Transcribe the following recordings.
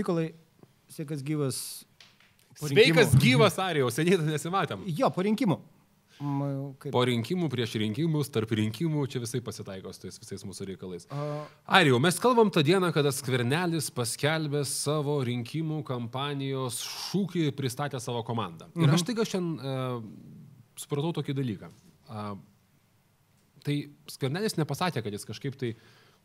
Mykolai, sveikas gyvas. Sveikas gyvas, Arijau, seniai nesimatėm. Jo, po rinkimų. Kaip? Po rinkimų, prieš rinkimus, tarp rinkimų, čia visai pasitaiko su tais visais mūsų reikalais. A, Arijau, mes kalbam tą dieną, kada Skvernelis paskelbė savo rinkimų kampanijos šūkį pristatė savo komandą. Ir Mhm. aš taiga šiandien uh, supratau tokį dalyką. Uh, tai Skvernelis nepasakė, kad jis kažkaip tai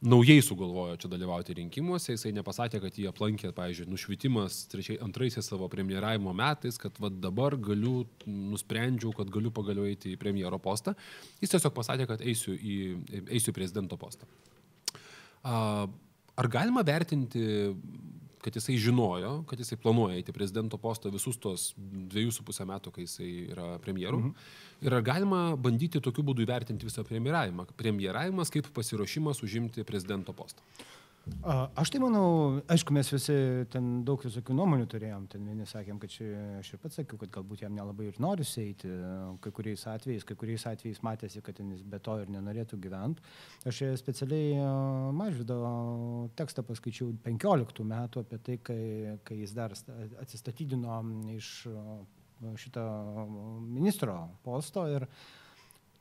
naujai sugalvojo čia dalyvauti rinkimuose, jisai nepasakė, kad jį aplankė, pavyzdžiui, nušvitimas trečiai, antraisiais savo premjeravimo metais, kad va, dabar galiu, nusprendžiau, kad galiu pagaliau eiti į premjero postą. Jis tiesiog pasakė, kad eisiu į, eisiu į prezidento postą. Ar galima vertinti, kad jisai žinojo, kad jisai planuoja eiti prezidento postą visus tos dviejų su pusę metų, kai jisai yra premjeru? Mhm. Ir ar galima bandyti tokiu būdu įvertinti visą premjeravimą? Premjeravimas kaip pasiruošimas užimti prezidento postą. A, Aš tai manau, aišku, mes visi ten daug visokių nuomonių turėjom. Ten vieni sakėm, kad čia, aš ir pats sakiau, kad galbūt jam nelabai ir nori eiti. Kai kuriais atvejais, kai kuriais atvejais matėsi, kad jis be to ir nenorėtų gyventi. Aš čia specialiai a, mažvido tekstą paskaičiau 15 metų apie tai, kai, kai jis dar sta- atsistatydino iš a, šito ministro posto ir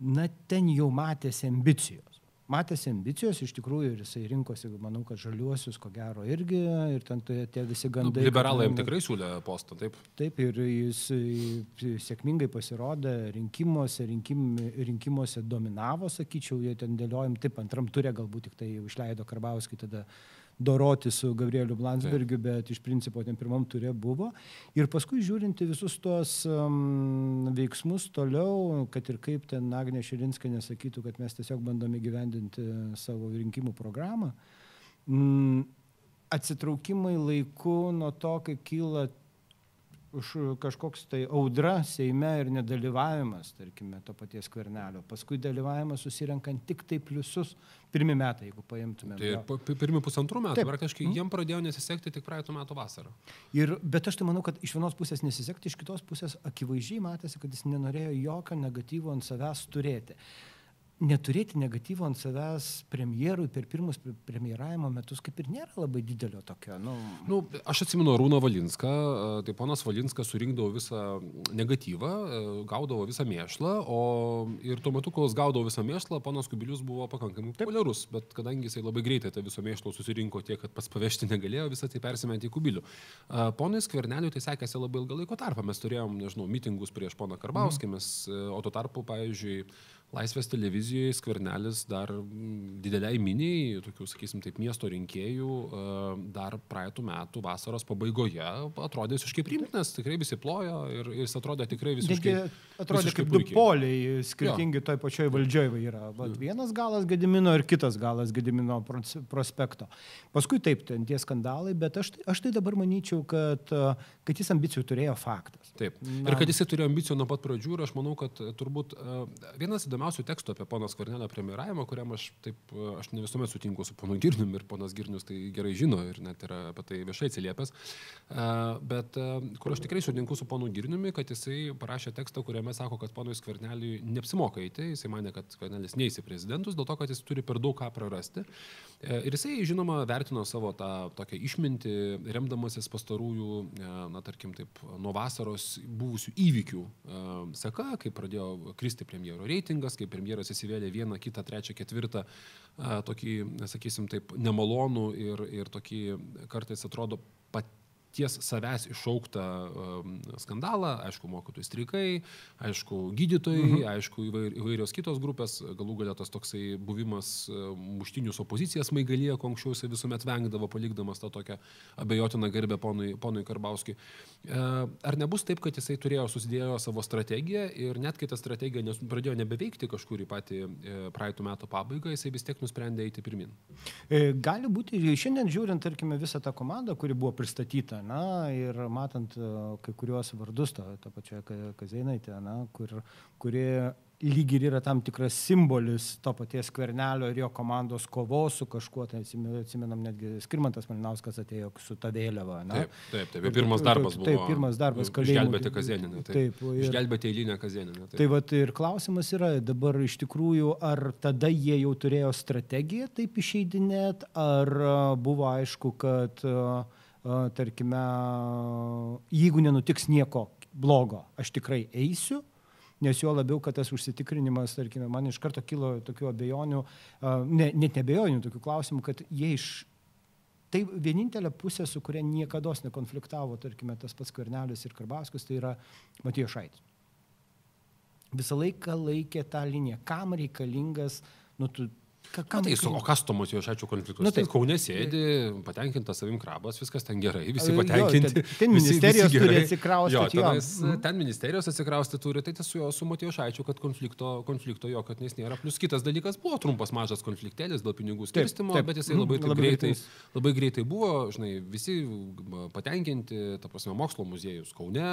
na, ten jau matėsi ambicijos. Matėsi ambicijos iš tikrųjų ir jisai rinkosi, manau, kad žaliuosius, ko gero, irgi, ir ten tie, visi Nu, gandai. liberalai jam tikrai siūlė postą, taip? Taip, ir jis sėkmingai pasirodė rinkimuose, rinkim, rinkimuose dominavo, sakyčiau, jie ten dėliojom, taip, antram turė galbūt tik tai išleido Karbauskį tada doroti su Gabrieliu Blansbergiu, bet iš principo ten pirmam turė buvo. Ir paskui žiūrinti visus tuos um, veiksmus toliau, kad ir kaip ten Agnė Širinskė nesakytų, kad mes tiesiog bandome gyvendinti savo rinkimų programą. Mm, atsitraukimai laiku nuo to, kai kyla už kažkoks tai audra Seime ir nedalyvavimas, tarkime, to paties kvernelio. Paskui dalyvavimas susirenkant tik tai pliusus pirmi metai, jeigu paimtume. Tai pirmi pusantrų metų, Taip. praktiškai jiem pradėjo nesisekti tik praeitų metų vasarą. Ir, bet aš tai manau, kad iš vienos pusės nesisekti, iš kitos pusės akivaizdžiai matėsi, kad jis nenorėjo jokio negatyvo ant savęs turėti. Neturėti negatyvo ant savęs premjerui per pirmus pre- premjeravimo metus kaip ir nėra labai didelio tokio. Nu, Nu, aš atsimenu Rūną Valinską, e, tai ponas Valinskas surinkdavo visą negatyvą, e, gaudavo visą mėšlą, o ir tuo metu, kol jis gaudavo visą mėšlą, ponas Kubilius buvo pakankamai populiarus, bet kadangi jisai labai greitai tą viso mėšlo susirinko tiek, kad pats pavežti negalėjo, visą tai persimetė į Kubilių. E, Ponui Skverneliui tai sekėsi labai ilgą laiko tarpą, mes turėjom, nežinau, mitingus prieš poną Karbauskį, mes, e, o tuo tarpu, pavyzdžiui, Laisvės televizijoje skvernelis dar mm, dideliai miniai, tokių, sakysim, taip, miesto rinkėjų e, dar praeitų metų vasaros pabaigoje atrodė visiškai primtinas, tikrai visi plojo ir jis atrodė tikrai visiškai... Netgi atrodė visiškai kaip du puikiai. poliai skirtingi toj pačioj valdžioje yra. Vat, vienas galas Gedimino ir kitas galas Gedimino prospekto. Paskui taip, ten tie skandalai, bet aš, tai- aš tai dabar manyčiau, kad, kad jis ambicijų turėjo faktas. Taip. Na. Ir kad jisai turėjo ambicijų nuo pat pradžių ir aš manau, kad turbūt e, vienas įdomiausių tekstų apie pono Skvernelio premjeravimą, kuriam aš taip, aš ne visuomet sutinku su ponu Girnium ir ponas Girnius tai gerai žino ir net yra apie tai viešai atsiliepęs, bet kur aš tikrai sutinku su ponu Girniumi, kad jisai parašė tekstą, kuriame sako, kad ponui Skverneliui neapsimoka eiti, jisai mane, kad Skvernelis neįsi prezidentus, dėl to, kad jis turi per daug ką prarasti. E, Ir jisai, žinoma, vertino savo tą tokią išmintį, remdamasis pastarųjų, e, na, tarkim, taip, nuo vasaros buvusių įvykių e, seka, kai pradėjo kristi premjero reitingas, kai premjeras įsivėlė vieną, kitą, trečią, ketvirtą, tokį, sakysim, taip, nemalonų ir, ir tokį kartais atrodo pat ties savęs iššauktą um, skandalą, aišku, mokytojų streikai, aišku, gydytojai, mhm. aišku, įvair, įvairios kitos grupės, galų galia tas toksai buvimas uh, muštinių su opozicija smaigalėje, ko anksčiau jisai visuomet vengdavo, palikdamas tą tokią abejotiną garbę ponui, ponui Karbauskiui. Uh, ar nebus taip, kad jisai turėjo susidėjo savo strategiją ir net kai ta strategija nes, pradėjo nebeveikti kažkur į patį e, praeitų metų pabaigą, jisai vis tiek nusprendė eiti pirmin? E, Gali būti, šiandien žiūrint, tarkime, visą tą komandą, kuri buvo pristatyta, na, ir matant e, kai kuriuos vardus, to, to pačioje Kazeinaitė, na, kur, kuri lyg ir yra tam tikras simbolis to paties kvernelio ir jo komandos kovos su kažkuo, tai atsime- atsimenam netgi Skirmantas Malinauskas atėjo su ta vėliava. Na. Taip, taip, taip. Ir pirmas darbas buvo. Taip, pirmas darbas kalėjime. Išgelbėti kazieninę. Taip, Taip, ir- Išgelbėti eilinę kazieninę. Tai vat ir klausimas yra dabar iš tikrųjų, ar tada jie jau turėjo strategiją taip išeidinėt, ar a, buvo aišku, kad a, tarkime, jeigu nenutiks nieko blogo, aš tikrai eisiu, nes jo labiau, kad tas užsitikrinimas, tarkime, man iš karto kilo tokių abejonių, ne, net nebejonių, tokių klausimų, kad jie iš... Tai vienintelė pusė, su kuria niekada nekonfliktavo, tarkime, tas pats Kvernelis ir Karbaskus, tai yra Matija Šaitis. Visą laiką laikė tą liniją, kam reikalingas, nu, tu Ka, kam, Na, tai, o kas to mūsų šačių konfliktus? Nu, tai Kaune sėdi, patenkintas savim krabas, viskas ten gerai, visi patenkinti. Jo, ten, ten ministerijos visi, visi turi atsikrausti. Jo, tenais, jo. ten ministerijos atsikrausti turi, tai tas su jo, su Matijo Šaičiu, kad konflikto, konflikto jo, kad nes nėra. Plus kitas dalykas buvo trumpas mažas konfliktėlis dėl pinigų skirstimo, taip, taip. bet jisai labai, labai, greitai, labai greitai buvo, žinai, visi patenkinti, ta prasme, mokslo muziejus Kaune,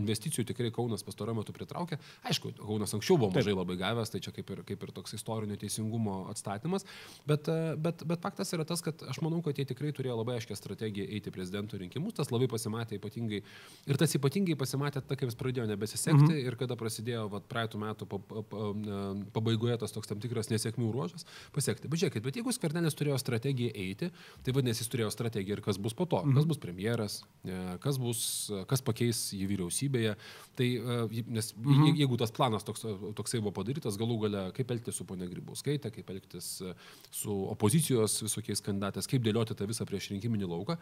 investicijų tikrai Kaunas pastaruoju metu pritraukė. Aišku, Kaunas anksčiau buvo mažai taip. labai gavęs, tai čia kaip ir, kaip ir toks istorinio teisingumo teisingumo atstatymas, bet, e, bet, bet faktas yra tas, kad aš manau, kad jie tikrai turėjo labai aiškę strategiją eiti prezidento rinkimus, tas labai pasimatė ypatingai ir tas ypatingai pasimatė tada, kai vis pradėjo nebesisekti mhm. ir kada prasidėjo vat, praeitų metų pabaigoje tas toks tam tikras nesėkmių ruožas pasiekti. Bet žiūrėkit, bet jeigu Skvernelis turėjo strategiją eiti, tai vadinasi, jis turėjo strategiją ir kas bus po to, mhm. kas bus premjeras, e, kas, bus, kas pakeis jį vyriausybėje. Tai, e, nes mhm. jeigu tas planas toks, toksai buvo padarytas, galų gale, kaip elgtis su ponia Grybauskaitė, praeitą, kaip elgtis e, su opozicijos visokiais kandidatais, kaip dėlioti tą visą priešrinkiminį lauką.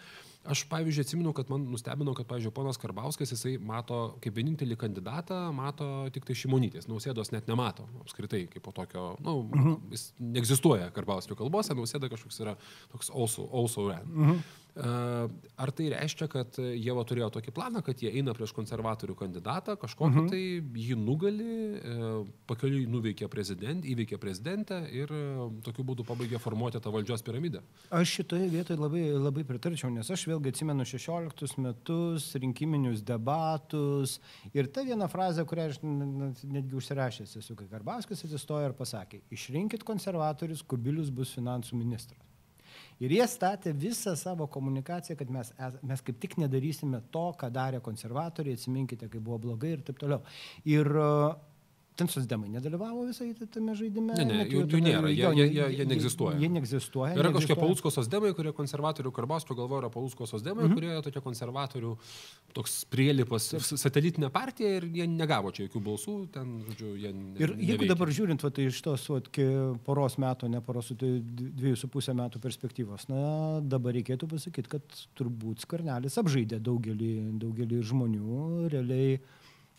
Aš, pavyzdžiui, atsimenu, kad man nustebino, kad, pavyzdžiui, ponas Karbauskas, jisai mato kaip vienintelį kandidatą, mato tik tai šimonytės, nausėdos net nemato, apskritai, kaip po tokio, na, nu, mhm. jis neegzistuoja Karbauskio kalbose, nausėda kažkoks yra toks also, also ran. Uh -huh. Ar tai reiškia, kad jie va turėjo tokį planą, kad jie eina prieš konservatorių kandidatą, kažkokį mhm. tai jį nugali, e, pakeliui nuveikė prezidentą, įveikė prezidentę ir e, tokiu būdu pabaigė formuoti tą valdžios piramidę? Aš šitoje vietoje labai, labai pritarčiau, nes aš vėlgi atsimenu 16 metus, rinkiminius debatus ir ta viena frazė, kurią aš netgi užsirašęs esu, kai Karbaskas atsistojo ir pasakė, išrinkit konservatorius, Kubilius bus finansų ministras. Ir jie statė visą savo komunikaciją, kad mes, mes kaip tik nedarysime to, ką darė konservatoriai, atsiminkite, kai buvo blogai ir taip toliau. Ir ten sosdemai nedalyvavo visai tame žaidime. Ne, ne, jų, jų nėra, jie, jie, jie, jie neegzistuoja. Jie neegzistuoja. Yra kažkokie Paulsko sosdemai, kurie konservatorių Karbauskio galvoja yra Paulsko sosdemai, -hmm. kurie tokie konservatorių toks prielipas satelitinė partija ir jie negavo čia jokių balsų, ten, žodžiu, jie. Ne, ir jeigu neveikia. dabar žiūrint, va, tai iš tos va, poros metų, ne poros, tai dviejų su pusę metų perspektyvos, na, dabar reikėtų pasakyti, kad turbūt skarnelis apžaidė daugelį, daugelį žmonių, realiai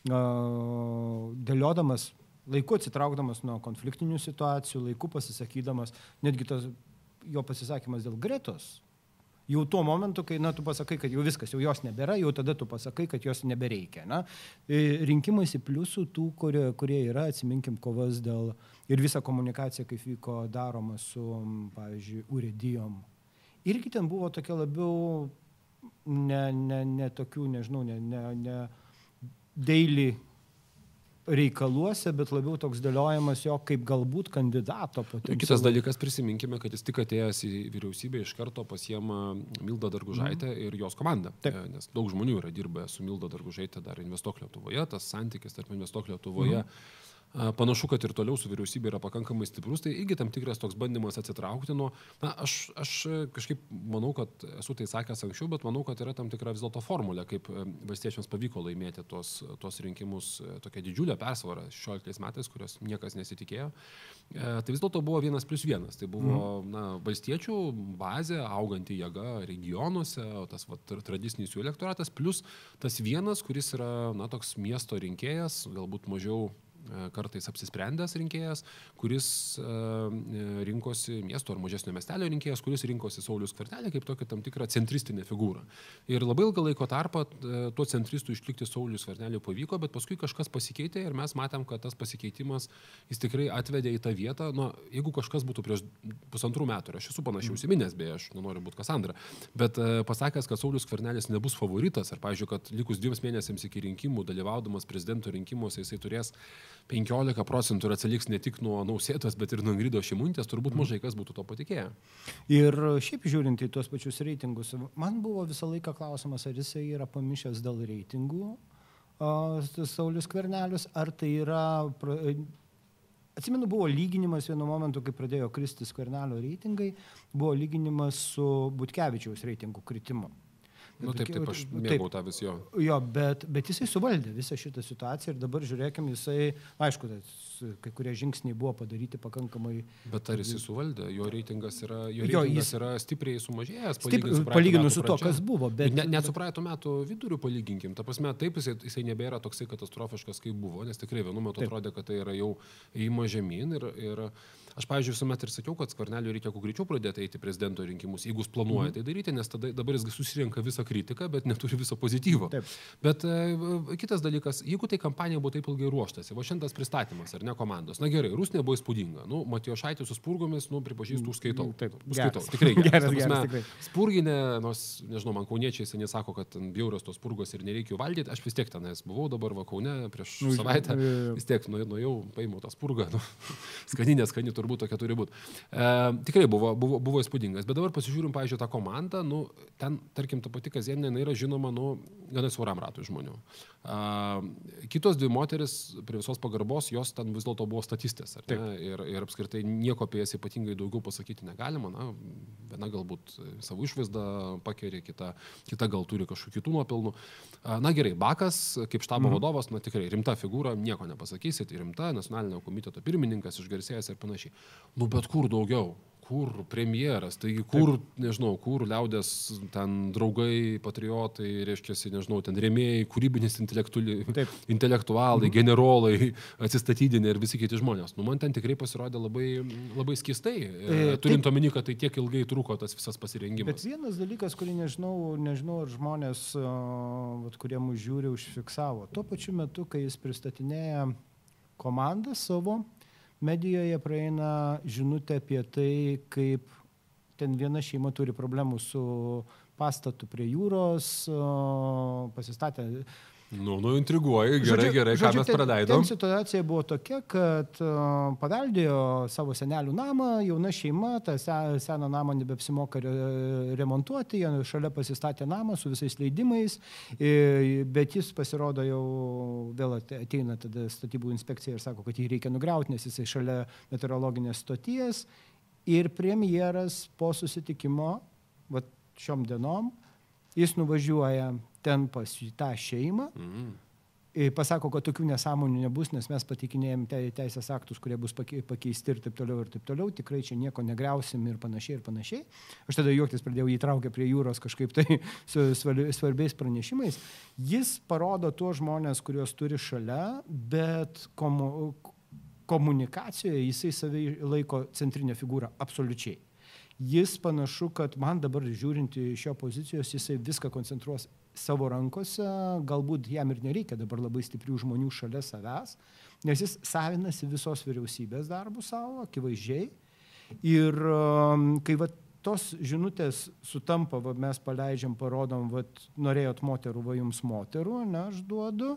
dėliodamas, laiku atsitraukdamas nuo konfliktinių situacijų, laiku pasisakydamas, netgi tas jo pasisakymas dėl Gretos. Jau tuo momentu, kai, na, tu pasakai, kad jau viskas, jau jos nebėra, jau tada tu pasakai, kad jos nebereikia. Na. E, rinkimasi pliusų tų, kurie, kurie yra, atsiminkim, kovas dėl ir visa komunikacija, kaip vyko daroma su, pavyzdžiui, urėdijom. Irgi ten buvo tokia labiau, ne, ne, ne tokių, nežinau, ne, ne, ne, daily reikaluose, bet labiau toks dėliojimas jo kaip galbūt kandidato potencialus. Kitas dalykas, prisiminkime, kad jis tik atėjęs į vyriausybę iš karto pasiema Mildą Dargužaitę mm. ir jos komandą. Taip. E, nes daug žmonių yra dirbę su Milda Dargužaitė dar Investok Lietuvoje, tas santykis tarp Investok Lietuvoje. Mm Panašu, kad ir toliau su vyriausybė yra pakankamai stiprus, tai irgi tam tikras toks bandymas atsitraukti nuo... Na, aš, aš kažkaip manau, kad esu tai sakęs anksčiau, bet manau, kad yra tam tikra vis dėlto formulė, kaip e, valstiečiams pavyko laimėti tuos, tuos rinkimus, e, tokia didžiulė persvara 16 metais, kurios niekas nesitikėjo. E, tai vis dėlto buvo vienas plus vienas. Tai buvo mm. na, valstiečių bazė, auganti jėga regionuose, tas va, tradicinis jų elektoratas, plus tas vienas, kuris yra na, toks miesto rinkėjas, galbūt mažiau kartais apsisprendęs rinkėjas, kuris e, e, rinkosi miesto ar mažesnio miestelio rinkėjas, kuris rinkosi Saulius Kvartelį kaip tokią tam tikrą centristinę figūrą. Ir labai ilgą laiko tarpą tuo centristu išlikti Saulius Kvartelį pavyko, bet paskui kažkas pasikeitė ir mes matėm, kad tas pasikeitimas jis tikrai atvedė į tą vietą, nu, jeigu kažkas būtų prieš pusantrų metų, ir aš esu panašiai mm. užsiminęs, beje, aš nenoriu būti Kasandra, bet pasakęs, kad Saulius Kvarnelis nebus favoritas, ar, pavyzdžiui, kad likus dviems mėnesiams iki rinkimų, dalyvaudamas prezidento rinkimuose, jisai turės 15 procentų ir atsiliks ne tik nuo nausėtos, bet ir nuo Ingrido Šimuntės, turbūt mhm. mažai kas būtų to patikėję. Ir šiaip žiūrint į tuos pačius reitingus, man buvo visą laiką klausimas, ar jisai yra pamišęs dėl reitingų, Saulis Kvernelius, ar tai yra Atsimenu, buvo lyginimas vienu momentu, kai pradėjo kristi skvernelio reitingai, buvo lyginimas su Butkevičiaus reitingų kritimu. Na nu, taip, taip, aš mėgau tą vis jo. Jo, bet, bet jisai suvaldė visą šitą situaciją ir dabar žiūrėkim, jisai, aišku, kai kurie žingsniai buvo padaryti pakankamai. Bet ar jisai suvaldė? Jo reitingas yra, jo reitingas jo, jis, yra stipriai sumažėjęs. Palyginus, stip, palyginus su to, kas buvo. Bet... Net, net su praeitų metų viduriu palyginkim. Ta prasme, taip jisai, jisai nebėra toksai katastrofiškas, kaip buvo, nes tikrai vienu metu taip. atrodė, kad tai yra jau įima žemyn ir, ir Aš, pavyzdžiui, visuomet ir sakiau, kad skvarneliui reikia kuo greičiau pradėti eiti prezidento rinkimus, jeigu jis planuoja mhm. tai daryti, nes tada, dabar jis susirenka visą kritiką, bet neturi viso pozityvo. Taip. Bet e, kitas dalykas, jeigu tai kampanija buvo taip ilgai ruoštasi, va šiandien pristatymas ar ne komandos, na gerai, Rusnė buvo įspūdinga, nu, Matijo Šaitė su Spurgomis, nu, pripažįstu, užskaitau. Taip, užskaitau. Geras. Tikrai geras. geras, geras tikrai. Spurginė, nors, nežinau, man kauniečiai seniai sako, kad bjaurios tos spurgos ir nereikia jų valgyti, aš vis tiek tenais buvau dabar Vakaune prieš nu, savaitę, vis tiek nuėjau, paėmiau tą spurgą, nu, skaninė, skani turbūt tokia turi būti. E, tikrai buvo, buvo, buvo įspūdingas, bet dabar pasižiūrim, pažiūrėjau, tą komandą, nu, ten, tarkim, ta pati Kazieninė yra žinoma, nu, gana siauram ratui žmonių. E, kitos dvi moteris, prie visos pagarbos, jos ten vis dėlto buvo statistės, ir, ir apskritai nieko apie jas ypatingai daugiau pasakyti negalima, na, viena galbūt savo išvaizdą pakerė, kita, kita gal turi kažkokių kitų nuopelnų. E, na gerai, Bakas, kaip štabo mhm. vadovas, na tikrai rimta figūra, nieko nepasakysit, rimta, nacionalinio komiteto pirmininkas, išgarsėjęs ir panašiai. Nu, bet kur daugiau? Kur premjeras, taigi kur, Taip. nežinau, kur liaudės ten draugai, patriotai, reiškia, nežinau, ten rėmėjai, kūrybinis intelektualai, mhm. generolai, atsistatydinė ir visi kiti žmonės. Nu, man ten tikrai pasirodė labai, labai skistai, e, e turint omeny, kad tai tiek ilgai truko tas visas pasirengimas. Bet vienas dalykas, kurį nežinau, nežinau ar žmonės, vat, kurie mūsų žiūri, užfiksavo. Tuo pačiu metu, kai jis pristatinėja komandą savo, medijoje praeina žinutė apie tai, kaip ten viena šeima turi problemų su pastatu prie jūros, pasistatė Nu, nu, intriguoji, gerai, žodžiu, gerai, ką žodžiu, mes praleidom. Ten situacija buvo tokia, kad uh, paveldėjo savo senelių namą, jauna šeima, tą seną namą nebepsimoka re, remontuoti, jie šalia pasistatė namą su visais leidimais, bet jis pasirodo jau vėl ateina tada statybų inspekcija ir sako, kad jį reikia nugriauti, nes jisai šalia meteorologinės stoties. Ir premjeras po susitikimo, va šiom dienom, jis nuvažiuoja ten pas tą šeimą. Mhm. Pasako, kad tokių nesąmonių nebus, nes mes patikinėjom teisės aktus, kurie bus pakeisti ir taip toliau ir taip toliau, tikrai čia nieko negriausim ir panašiai ir panašiai. Aš tada juoktis pradėjau įtraukę prie jūros kažkaip tai su svarbiais pranešimais. Jis parodo tuos žmonės, kuriuos turi šalia, bet komu, komunikacijoje jisai save laiko centrinę figūrą absoliučiai jis panašu, kad man dabar žiūrint iš jo pozicijos, jisai viską koncentruos savo rankose, galbūt jam ir nereikia dabar labai stiprių žmonių šalia savęs, nes jis savinasi visos vyriausybės darbų savo, akivaizdžiai. Ir um, kai va, tos žinutės sutampa, va, mes paleidžiam, parodom, va, norėjot moterų, va jums moterų, ne, aš duodu,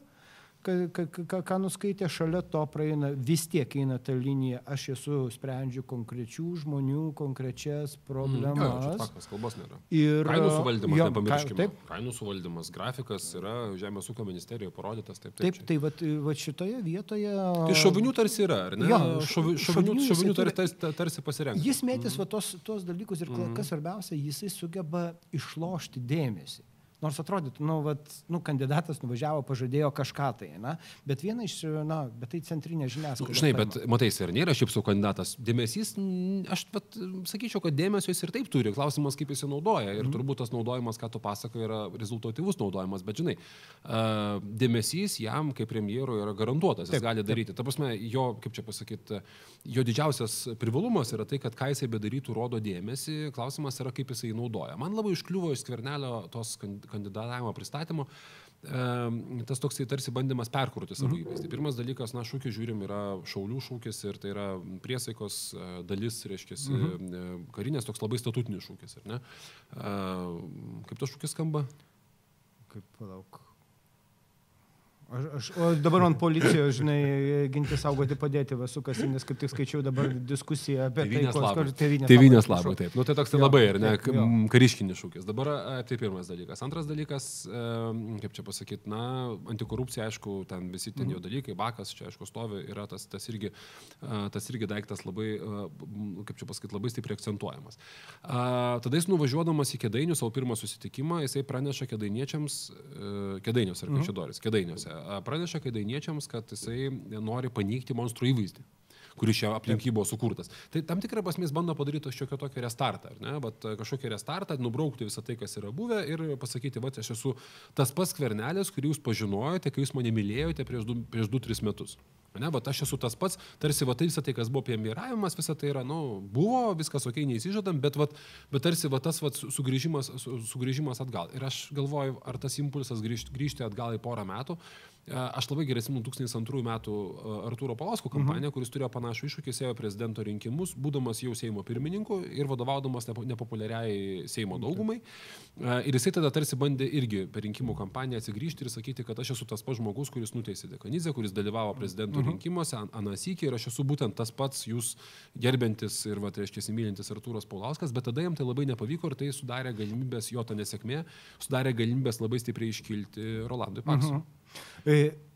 ką, ką, ką nuskaitė, šalia to praeina, vis tiek eina ta linija, aš esu sprendžiu konkrečių žmonių, konkrečias problemas. Mm, jo, kalbos nėra. Ir, kainų suvaldymas, jo, nepamirškime. Taip. Kainų suvaldymas, grafikas yra Žemės ūkio ministerijoje parodytas. Taip, taip, taip tai vat, vat šitoje vietoje. Tai šovinių tarsi yra, ar ne? Jo, šovinių, šovinių, šovinių tarsi, tarsi, tarsi pasirenka. Jis mėtys mm. va, tos, tos dalykus ir mm. kas svarbiausia, jisai sugeba išlošti dėmesį. Nors atrodytų, nu, vat, nu, kandidatas nuvažiavo, pažadėjo kažką tai, na, bet viena iš, na, bet tai centrinė žiniasklaida. Nu, žinai, bet matai, ir nėra šiaip su kandidatas. Dėmesys, aš vat, sakyčiau, kad dėmesio jis ir taip turi. Klausimas, kaip jis naudoja. Ir mm. turbūt tas naudojimas, ką tu pasakai, yra rezultatyvus naudojimas. Bet žinai, dėmesys jam kaip premjerui yra garantuotas. Jis taip, gali daryti. Taip. Ta prasme, jo, kaip čia pasakyti, jo didžiausias privalumas yra tai, kad ką jisai bedarytų, rodo dėmesį. Klausimas yra, kaip jisai naudoja. Man labai užkliuvo iš skvernelio tos kandidatos kandidatavimo pristatymo, tas toksai tarsi bandymas perkurti savo mhm. įvaizdį. Pirmas dalykas, na, šūkį žiūrim, yra šaulių šūkis ir tai yra priesaikos e, dalis, reiškia, mhm. E, karinės toks labai statutinis šūkis, ar ne? Kaip tas šūkis skamba? Kaip palauk. Aš, aš, o dabar man policijos, žinai, ginti saugoti padėti vasukas, nes kaip tik skaičiau dabar diskusiją apie Tevinės tai, labui. tevinės, Tevinės labui, taip. Nu, tai toks tai Jo, labai, ar ne, taip, kariškinis šūkis. Dabar tai pirmas dalykas. Antras dalykas, e, kaip čia pasakyti, na, antikorupcija, aišku, ten visi ten Mhm. jo dalykai, bakas čia, aišku, stovi, yra tas, tas, irgi, tas irgi daiktas labai, kaip čia pasakyti, labai stipriai akcentuojamas. Tada jis nuvažiuodamas į Kedainių savo pirmą susitikimą, jisai praneša Kedainiečiams, e, Kedainiuose ar Kaišėdoris, Kedainiuose, a, praneša Kedainiečiams, kad jisai nori paneigti monstrų įvaizdį kuris čia aplink jį buvo sukurtas. Tai tam tikrą prasme jis bando padaryti šiokio tokio restartą, ar ne? Vat kažkokį restartą, nubraukti visą tai, kas yra buvę ir pasakyti, va, aš esu tas pats kvernelis, kurį jūs pažinojote, kai jūs mane mylėjote prieš 2-3 metus. Ne, bet aš esu tas pats, tarsi va, tai visą tai, kas buvo premjeravimas, visą tai yra, nu, buvo, viskas ok, neįsižadam, bet, va, bet tarsi va, tas va, sugrįžimas, su- sugrįžimas atgal. Ir aš galvoju, ar tas impulsas grįžti, grįžti atgal į porą metų. E, Aš labai gerai atsimenu 2002 metų e, Artūro Palausko kampaniją, kuris turėjo panašų iššūkį, ėjo prezidento rinkimus, būdamas jau Seimo pirmininku ir vadovaudamas nepo- nepopuliariai Seimo daugumai. E, Ir jisai tada tarsi bandė irgi per rinkimų kampaniją atsigrįžti ir sakyti, kad aš esu tas pats žmogus, kuris nuteisė Dekanizę, kuris dalyvavo prezidento rinkimuose, an- anasikį ir aš esu būtent tas pats jūs gerbintis ir, va, tai reiškia, įsimylintis Artūras Paulauskas, bet tada jam tai labai nepavyko ir tai sudarė galimybės, jo ta nesėkmė, sudarė galimybės labai stipriai iškilti Rolandui Paksui. E,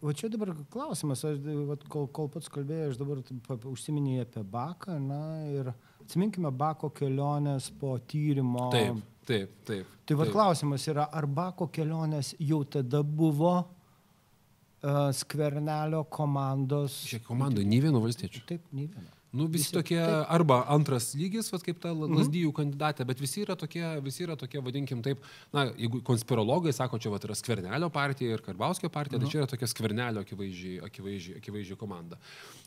O čia dabar klausimas, aš, e, vat, kol, kol pats kalbėjai, aš dabar užsiminėjau apie Baką, na ir atsiminkime Bako kelionės po tyrimo. Taip, taip, taip. Tai vad klausimas yra, ar Bako kelionės jau tada buvo uh, skvernelio komandos. Šiek komandai, nei vieno valstiečio. Taip, nei vieno. Nu, visi, Visi- tokie taip. arba antras lygis, vat, kaip ta la- lasdyjų kandidatė, bet visi yra tokie, visi yra tokie, vadinkim taip, na, jeigu konspirologai sako, čia vat, yra skvernelio partija ir Karbauskio partija, tai čia yra tokia skvernelio akivaizdžiai, akivaizdžiai, akivaizdžiai komanda.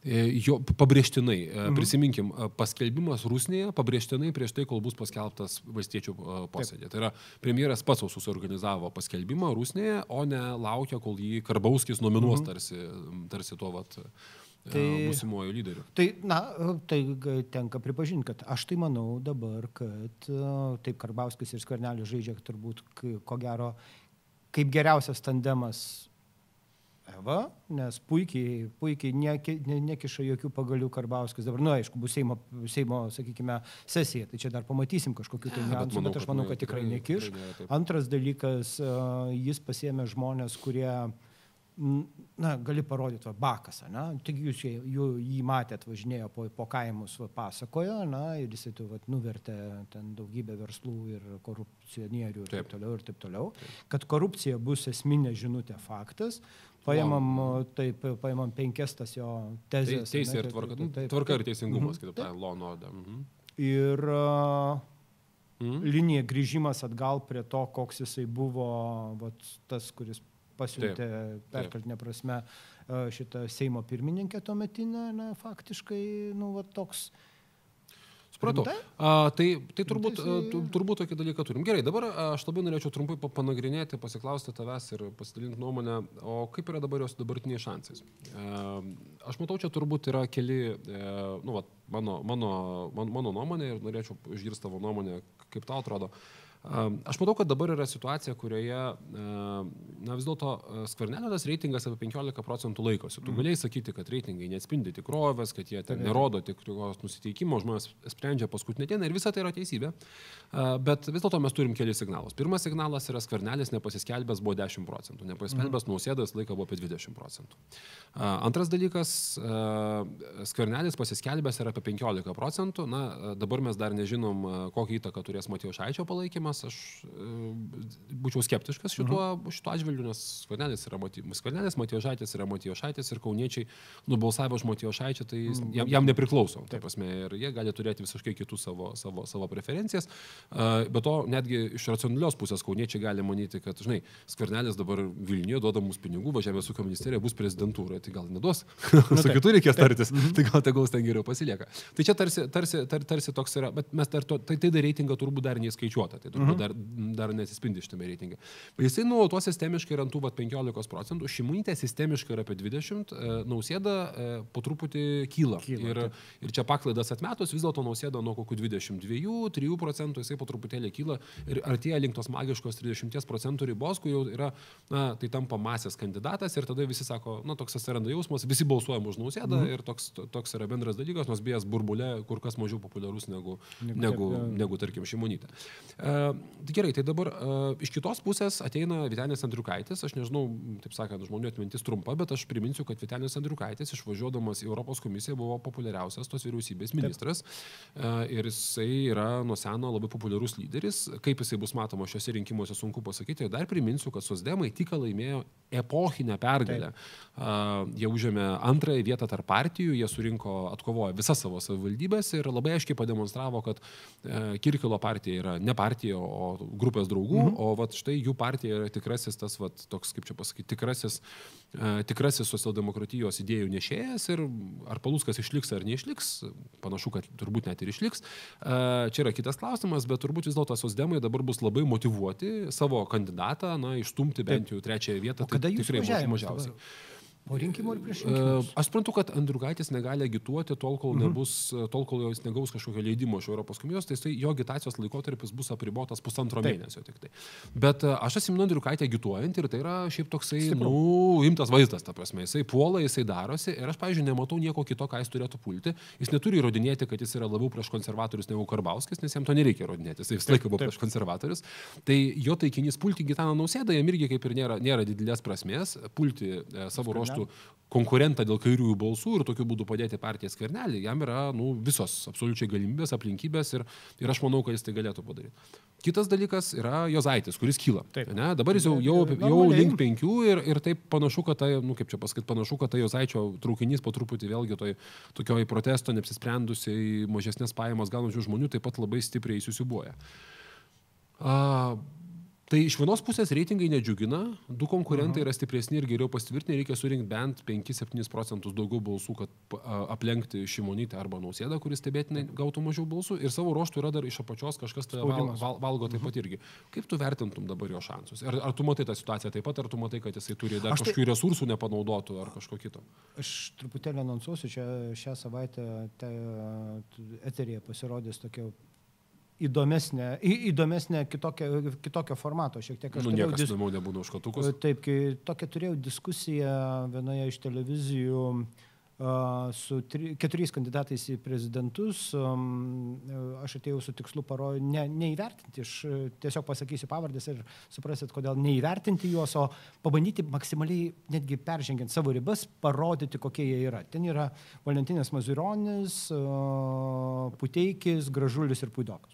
E, Jo pabrėžtinai, e, prisiminkim, e, paskelbimas Rusnėje pabrėžtinai prieš tai, kol bus paskelbtas valstiečių e, posėdė. Tai yra premjeras pats susiorganizavo paskelbimą Rusnėje, o ne laukia, kol jį Karbauskis nominuos tarsi, tarsi tuo vat, tai... Būsimuoju lyderiu. Tai, na, tai tenka pripažinti, kad aš tai manau dabar, kad taip Karbauskis ir Skvernelis žaidžia turbūt, ko gero, kaip geriausias tandemas Eva, nes puikiai, puikiai neki, ne, nekiša jokių pagalių Karbauskis. Dabar, nu, aišku, bus Seimo, Seimo, sakykime, sesija, tai čia dar pamatysim kažkokiu tai Bet niuansų, manau, bet aš manau, kad tikrai nekiš. tikrai ne, taip. Antras dalykas, jis pasėmė žmonės, kurie, n- na, gali parodyti, va, bakas, ne? Tik jūs jį, jį matėt, važinėjo po, po kaimus, va, pasakojo, na, ir jisai tu, va, nuvertė ten daugybę verslų ir korupcionierių ir taip, Taip. taip toliau, ir taip toliau. Kad korupcija bus esminė žinutė faktas, paimam, taip, paimam penkias tas jo tezės. teisė ane, ir tvarka, taip, taip, tvarka ir taip. teisingumas, Mhm, kitaip taip. tariant, order. Mhm. Ir uh, Mhm. linija grįžimas atgal prie to, koks jisai buvo vat, tas, kuris pasiuntė perkeltinė prasme e, šitą Seimo pirmininkę tuometinę, na, faktiškai, nu, vat, toks. Supratau. A, tai, tai turbūt, Tai tu- turbūt tokį dalyką turim. Gerai, dabar a, aš labai norėčiau trumpai pa- panagrinėti, pasiklausti tavęs ir pasidalinti nuomonę, o kaip yra dabar jos dabartiniais šansais. A, aš matau, čia turbūt yra keli, e, nu, vat, mano, mano, man, mano nuomonė ir norėčiau išgirsti tavo nuomonę, kaip tau atrodo. A, Aš matau, kad dabar yra situacija, kurioje, na vis dėlto skvernelio tas reitingas apie 15 procentų laikosi. Tu galėjai sakyti, kad reitingai neatspindi tikrovės, kad jie ten nerodo tikros nusiteikimo, žmonės sprendžia paskutinę dieną ir visa tai yra teisybė. Bet vis dėlto mes turim kelias signalus. Pirmas signalas yra skvernelis nepasiskelbęs buvo 10 procentų, nepasiskelbęs nausėdas laiką buvo apie 20 procentų. Antras dalykas, skvernelis pasiskelbęs yra apie 15 procentų. Na, dabar mes dar nežinom, kokią įtaką turės Matijo Šaičio palaikymas. Aš e, būčiau skeptiškas šituo, šituo atžvilgiu, nes skvernelis yra skvernelis, Matijo Šaitis yra Matijo Šaitis ir kauniečiai nubalsavę už Matijo Šaičio, tai jis- jam, jam nepriklauso. Taip, prasme, ir jie gali turėti visiškai kitų savo, savo, savo preferencijas. A, Be to, netgi iš racionalios pusės kauniečiai gali manyti, kad, žinai, skvernelis dabar Vilniuje duoda mums pinigų, va Žemės ūkio ministerija bus prezidentūra, tai gal neduos. Su kitu reikės tartis, tai gal tegul ten geriau pasilieka. Tai čia tarsi, tarsi, tar, tarsi toks yra, bet mes dar to, tai, tai dar reitingą turbūt dar neįskaičiuota. Tai turbūt dar, dar nesispindi šitame reitinge. Jisai nuolatos sistemiškai yra ant tų vat, 15 procentų, Šimonytė sistemiškai yra apie 20, e, Nausėda e, po truputį kyla. Kyla, ir, ir čia paklaidas atmetus, vis dėlto Nausėda nuo kokių 22-3 procentų jisai po truputėlį kyla ir artėja link tos magiškos 30 procentų ribos, kur jau yra, na, tai tampa masės kandidatas ir tada visi sako, na, toks atsiranda jausmas, visi balsuojam už Nausėdą mhm. ir toks, toks yra bendras dalykas, nors bejas burbulė kur kas mažiau populiarus negu, negu, negu, negu tarkim, Šimonytė. E, tai gerai, tai dabar iš kitos pusės ateina Vitenis Andriukaitis, aš nežinau, taip sakant, žmonių atmintis trumpa, bet aš priminsiu, kad Vitenis Andriukaitis išvažiuodamas į Europos komisiją buvo populiariausias tos vyriausybės ministras Taip. ir jisai yra nuo seno labai populiarus lyderis. Kaip jisai bus matomas šiuose rinkimuose sunku pasakyti. Dar priminsiu, kad Sosdemai tik laimėjo epochinę pergalę. Taip. Jie užėmė antrąją vietą tarp partijų, jie surinko, atkovojo visas savo savivaldybės ir labai aiškiai pademonstravo, kad e, Kirkilo partija yra ne partija, o grupės draugų, mhm. o vat, štai jų partija yra tikrasis tas, vat, toks, kaip čia pasakyti, tikrasis, e, tikrasis socialdemokratijos idėjų nešėjas ir ar Paluskas išliks ar neišliks, panašu, kad turbūt net ir išliks. E, čia yra kitas klausimas, bet turbūt vis dėlto sosdemai dabar bus labai motivuoti savo kandidatą, na, išstumti bent jau trečiąją vietą. O kada tai jūs tikrai mažiausiai? Po rinkimų ir prieš E, rinkimus? Aš suprantu, kad Andriukaitis negali agituoti tol, kol, nebus, tol, kol jis negaus kažkokio leidimo iš Europos komisijos, tai jisai- jo agitacijos laikotarpis bus apribotas pusantro Taip. mėnesio tik tai. Bet e, aš atsimenu Andriukaitį agituojant ir tai yra šiaip toksai, Stipru. nu, imtas vaizdas, ta prasme. Jisai puola, jisai darosi ir aš, pavyzdžiui, nematau nieko kito, ką jis turėtų pulti. Jis neturi įrodinėti, kad jis yra labiau prieš konservatorius negu Karbauskis, nes jam to nereikia įrodinėti. Jis visą laiką buvo prieš konservatorius. Tai jo taikinys pulti Gitaną Nausėdą, jam irgi kaip ir nėra, nėra didelės prasmės pulti e, savo ruoštų konkurentą dėl kairiųjų balsų ir tokiu būdu padėti partijai skvernelį. Jam yra nu, visos absoliučiai galimybės, aplinkybės ir, ir aš manau, kad jis tai galėtų padaryti. Kitas dalykas yra Jozaitis, kuris kyla. Taip. Ne? Dabar jis jau, jau, jau link penkių ir, ir taip panašu, kad tai, nu, kaip čia pasakyti, panašu, kad tai Jozaičio traukinys po truputį vėlgi toj tokioj protesto neapsisprendusiai mažesnės pajamas gaunančių žmonių taip pat labai stipriai įsisiubuoja. A, Tai iš vienos pusės reitingai nedžiugina, du konkurentai yra stipresni ir geriau pastvirtinti, reikia surinkti bent 5-7 procentus daugiau balsų, kad aplenkti Šimonytę arba Nausėdą, kuris stebėtinai gautų mažiau balsų. Ir savo ruoštų yra dar iš apačios kažkas tai val, val, valgo taip pat irgi. Kaip tu vertintum dabar jo šansus? Ar, ar tu matai tą situaciją taip pat, ar tu matai, kad jisai turi dar tai- kažkokių resursų nepanaudotų ar kažko kito? Aš truputėlį anonsuosiu, čia šią savaitę te, eterėje pasirodys tokia įdomesnė, įdomesnė kitokio, kitokio formato, šiek tiek aš Nu, niekas dis- įdomiau nebūna už katukus. Taip, kai tokią turėjau diskusiją vienoje iš televizijų su tri, keturiais kandidatais į prezidentus. am, Aš atėjau su tikslu paro, ne, neįvertinti, aš e, tiesiog pasakysiu pavardės ir suprasit, kodėl neįvertinti juos, o pabandyti maksimaliai netgi peržengiant savo ribas, parodyti, kokie jie yra. Ten yra Valentinas Mazuronis, Puteikis, Gražulis ir Puidokas.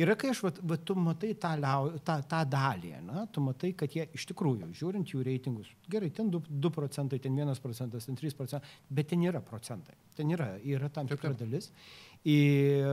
Yra, kai aš, vat, vat, tu matai tą, liau, tą, tą dalį, na, tu matai, kad jie iš tikrųjų, žiūrint jų reitingus, gerai, ten 2, 2 procentai, ten 1 procentas, ten 3 procentai, bet ten yra procentai, ten yra, yra tam tikra dalis. Ir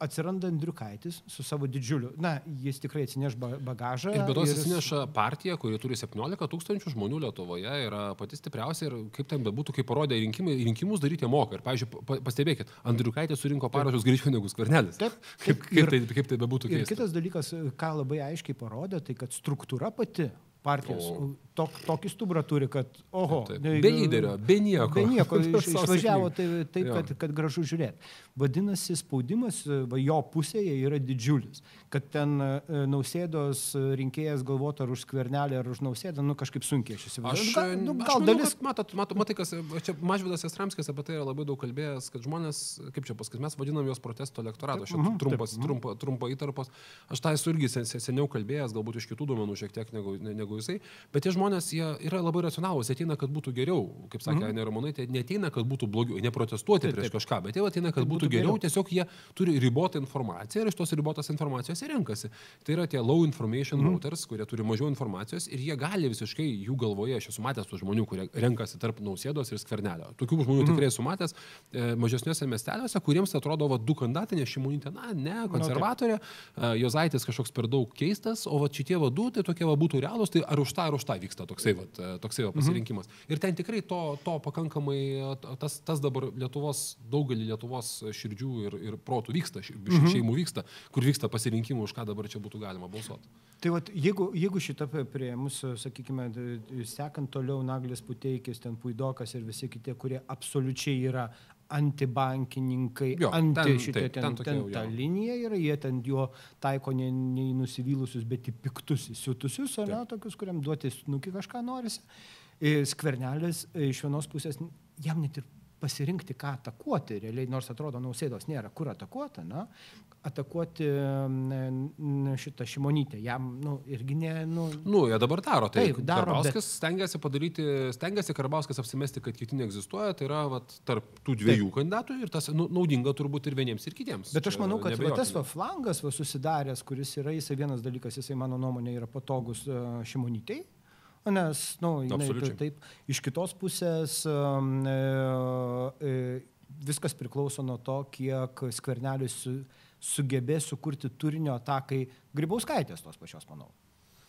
atsiranda Andriukaitis su savo didžiuliu, na, jis tikrai atsineš ba- bagažą. Ir be to jis jis- atsineša partiją, kuri turi 17 tūkstančių žmonių Lietuvoje, yra pati stipriausia ir kaip ten bebūtų, kaip parodė rinkimai, rinkimus daryti moka. Ir, pavyzdžiui, pa- pastebėkit, Andriukaitis surinko parašus greičiau negu skvernelis. Taip, Kaip, kaip, ir- tai, kaip tai bebūtų Ir keista. kitas dalykas, ką labai aiškiai parodė, tai kad struktūra pati partijos O. tok, tokį stuburą turi, kad, oho, Taip. ne- Be lyderio, be nieko. Be nieko, iš, išvažiavo sėkmingai. taip, taip kad, kad gražu žiūrėti. Vadinasi, spaudimas va, jo pusėje yra didžiulis. Kad ten e, nausėdos rinkėjas galvotų ar už skvernelį, ar už nausėdą, nu kažkaip sunkiai aš įsivaizduoju. Aš, Nu, gal, nu, aš gal manau, dalis. Matot, matot, matai, kas, čia Mažvidas Estramskis apie tai yra labai daug kalbėjęs, kad žmonės, kaip čia pasakyti, mes vadinam juos protesto elektorato, šiek Mhm, tiek trumpas, trumpa, trumpa įtarpos. Aš tą esu irgi sen, sen- seniau kalbėjęs, galbūt iš kitų duomenų šiek tiek negu, ne- negu jisai, bet tie žmonės, yra labai racionalūs, ateina, kad būtų geriau, kaip sakė mhm. Neromonai, tai neteina, kad būtų blogiau, neprotestuoti Taip, prieš taip. kažką, bet jie ateina, kad, Kad būtų būtų geriau, geriau. tiesiog jie turi ribotą informaciją ir iš tos ribotos informacijos renkasi. Tai yra tie low information mm. voters, kurie turi mažiau informacijos ir jie gali visiškai jų galvoje, aš esu matęs tų žmonių, kurie renkasi tarp nausėdos ir skvernelio. Tokių žmonių mm. tikrai esu matęs e, mažesniuose miesteliuose, kuriems atrodo, va, du kandidatai, nes šimonytė, na, ne, konservatorė, e, Jozaitis kažkoks per daug keistas, o va, šitie vadų, tai tokie va būtų realūs, tai tai ar už tą, ar už tą vyksta toksai, vat, toksai va, pasirinkimas. Mhm. Ir ten tikrai to, to pakankamai, tas, tas dabar Lietuvos, daugelį Lietuvos širdžių ir, ir protų vyksta, mhm. šeimų vyksta, kur vyksta pasirinkimų, už ką dabar čia būtų galima balsuoti. Tai vat, jeigu, jeigu šitą prie mūsų, sakykime, sekant toliau Naglis Puteikis, ten Puidokas ir visi kiti, kurie absoliučiai yra antibankininkai, jo, anti ten, šitą taip, ten, ten, ten jau, ta jau. linija yra, jie ten jo taiko ne, ne į nusivylusius, bet į piktus, įsiutusius, o ne tokius, kuriam duoti snukį kažką norisi. Skvernelis iš vienos pusės jam net ir pasirinkti, ką atakuoti, realiai, nors atrodo, nausėdos nėra kur atakuoti, na, atakuoti šitą šimonytę, jam, nu, irgi ne, nu. Nu, jie dabar daro, tai taip, daro. Karbauskis bet... stengiasi padaryti, stengiasi Karbauskis apsimesti, kad kiti neegzistuoja, tai yra vat, tarp tų dviejų taip. kandidatų ir tas nu, naudinga turbūt ir vieniems, ir kitiems. Bet aš manau, kad va, tas va, flangas va, susidaręs, kuris yra, jisai vienas dalykas, jisai mano nuomonė yra patogus uh, šimonytei Nes, na, nu, jinai taip, iš kitos pusės e, e, viskas priklauso nuo to, kiek skvernelis su, sugebės sukurti turinio atakai Grybauskaitės tos pačios, manau.